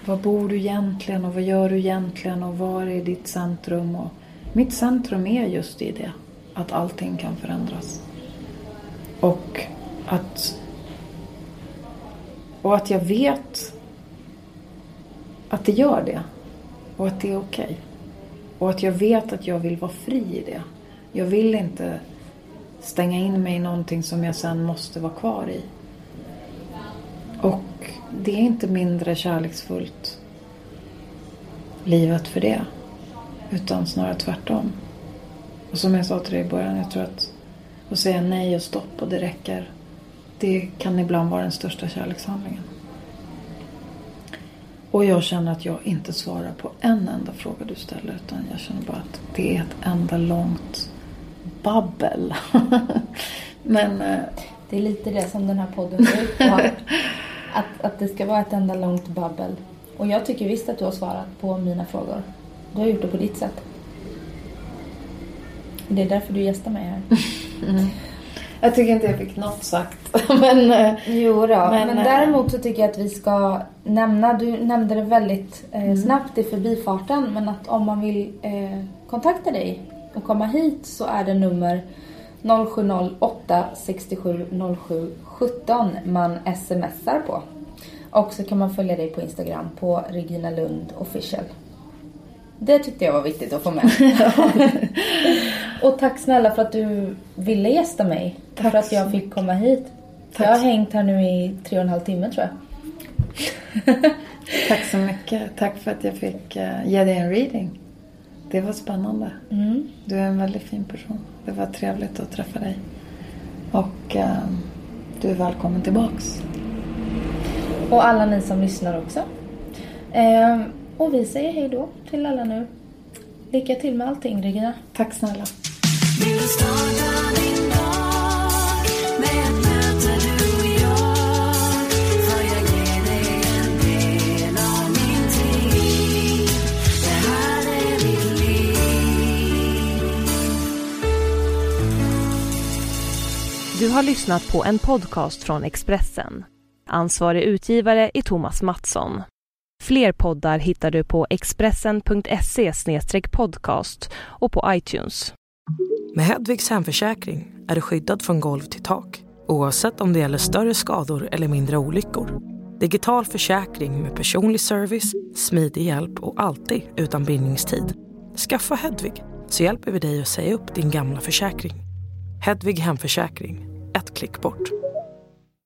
var bor du egentligen och vad gör du egentligen och var är ditt centrum? Och mitt centrum är just i det, att allting kan förändras. Och att, och att jag vet att det gör det. Och att det är okej. Okay. Och att jag vet att jag vill vara fri i det. Jag vill inte stänga in mig i någonting som jag sen måste vara kvar i. Och det är inte mindre kärleksfullt livet för det. Utan snarare tvärtom. Och som jag sa till dig i början, jag tror att att säga nej och stopp och det räcker. Det kan ibland vara den största kärlekshandlingen. Och jag känner att jag inte svarar på en enda fråga du ställer utan jag känner bara att det är ett enda långt babbel. Men... Eh, det är lite det som den här podden går ut på. Att, att det ska vara ett enda långt babbel. Och jag tycker visst att du har svarat på mina frågor. Du har gjort det på ditt sätt. Det är därför du gästar mig här. Mm. Jag tycker inte jag fick något sagt. men, eh, jo då. men, men eh, däremot så tycker jag att vi ska nämna, du nämnde det väldigt eh, mm. snabbt i förbifarten, men att om man vill eh, kontakta dig och komma hit så är det nummer 0708 67 07 17 man smsar på. Och så kan man följa dig på Instagram på Regina Lund official. Det tyckte jag var viktigt att få med. och tack snälla för att du ville gästa mig. Tack för att jag fick komma hit. Tack. Jag har hängt här nu i tre och en halv timme tror jag. tack så mycket. Tack för att jag fick uh, ge dig en reading. Det var spännande. Mm. Du är en väldigt fin person. Det var trevligt att träffa dig. Och uh, du är välkommen tillbaks. Och alla ni som lyssnar också. Uh, och vi säger hej då till alla nu. Lycka till med allting Regina. Tack snälla. Du har lyssnat på en podcast från Expressen. Ansvarig utgivare är Thomas Mattsson. Fler poddar hittar du på expressen.se podcast och på iTunes. Med Hedvigs hemförsäkring är du skyddad från golv till tak oavsett om det gäller större skador eller mindre olyckor. Digital försäkring med personlig service, smidig hjälp och alltid utan bindningstid. Skaffa Hedvig så hjälper vi dig att säga upp din gamla försäkring. Hedvig Hemförsäkring, ett klick bort.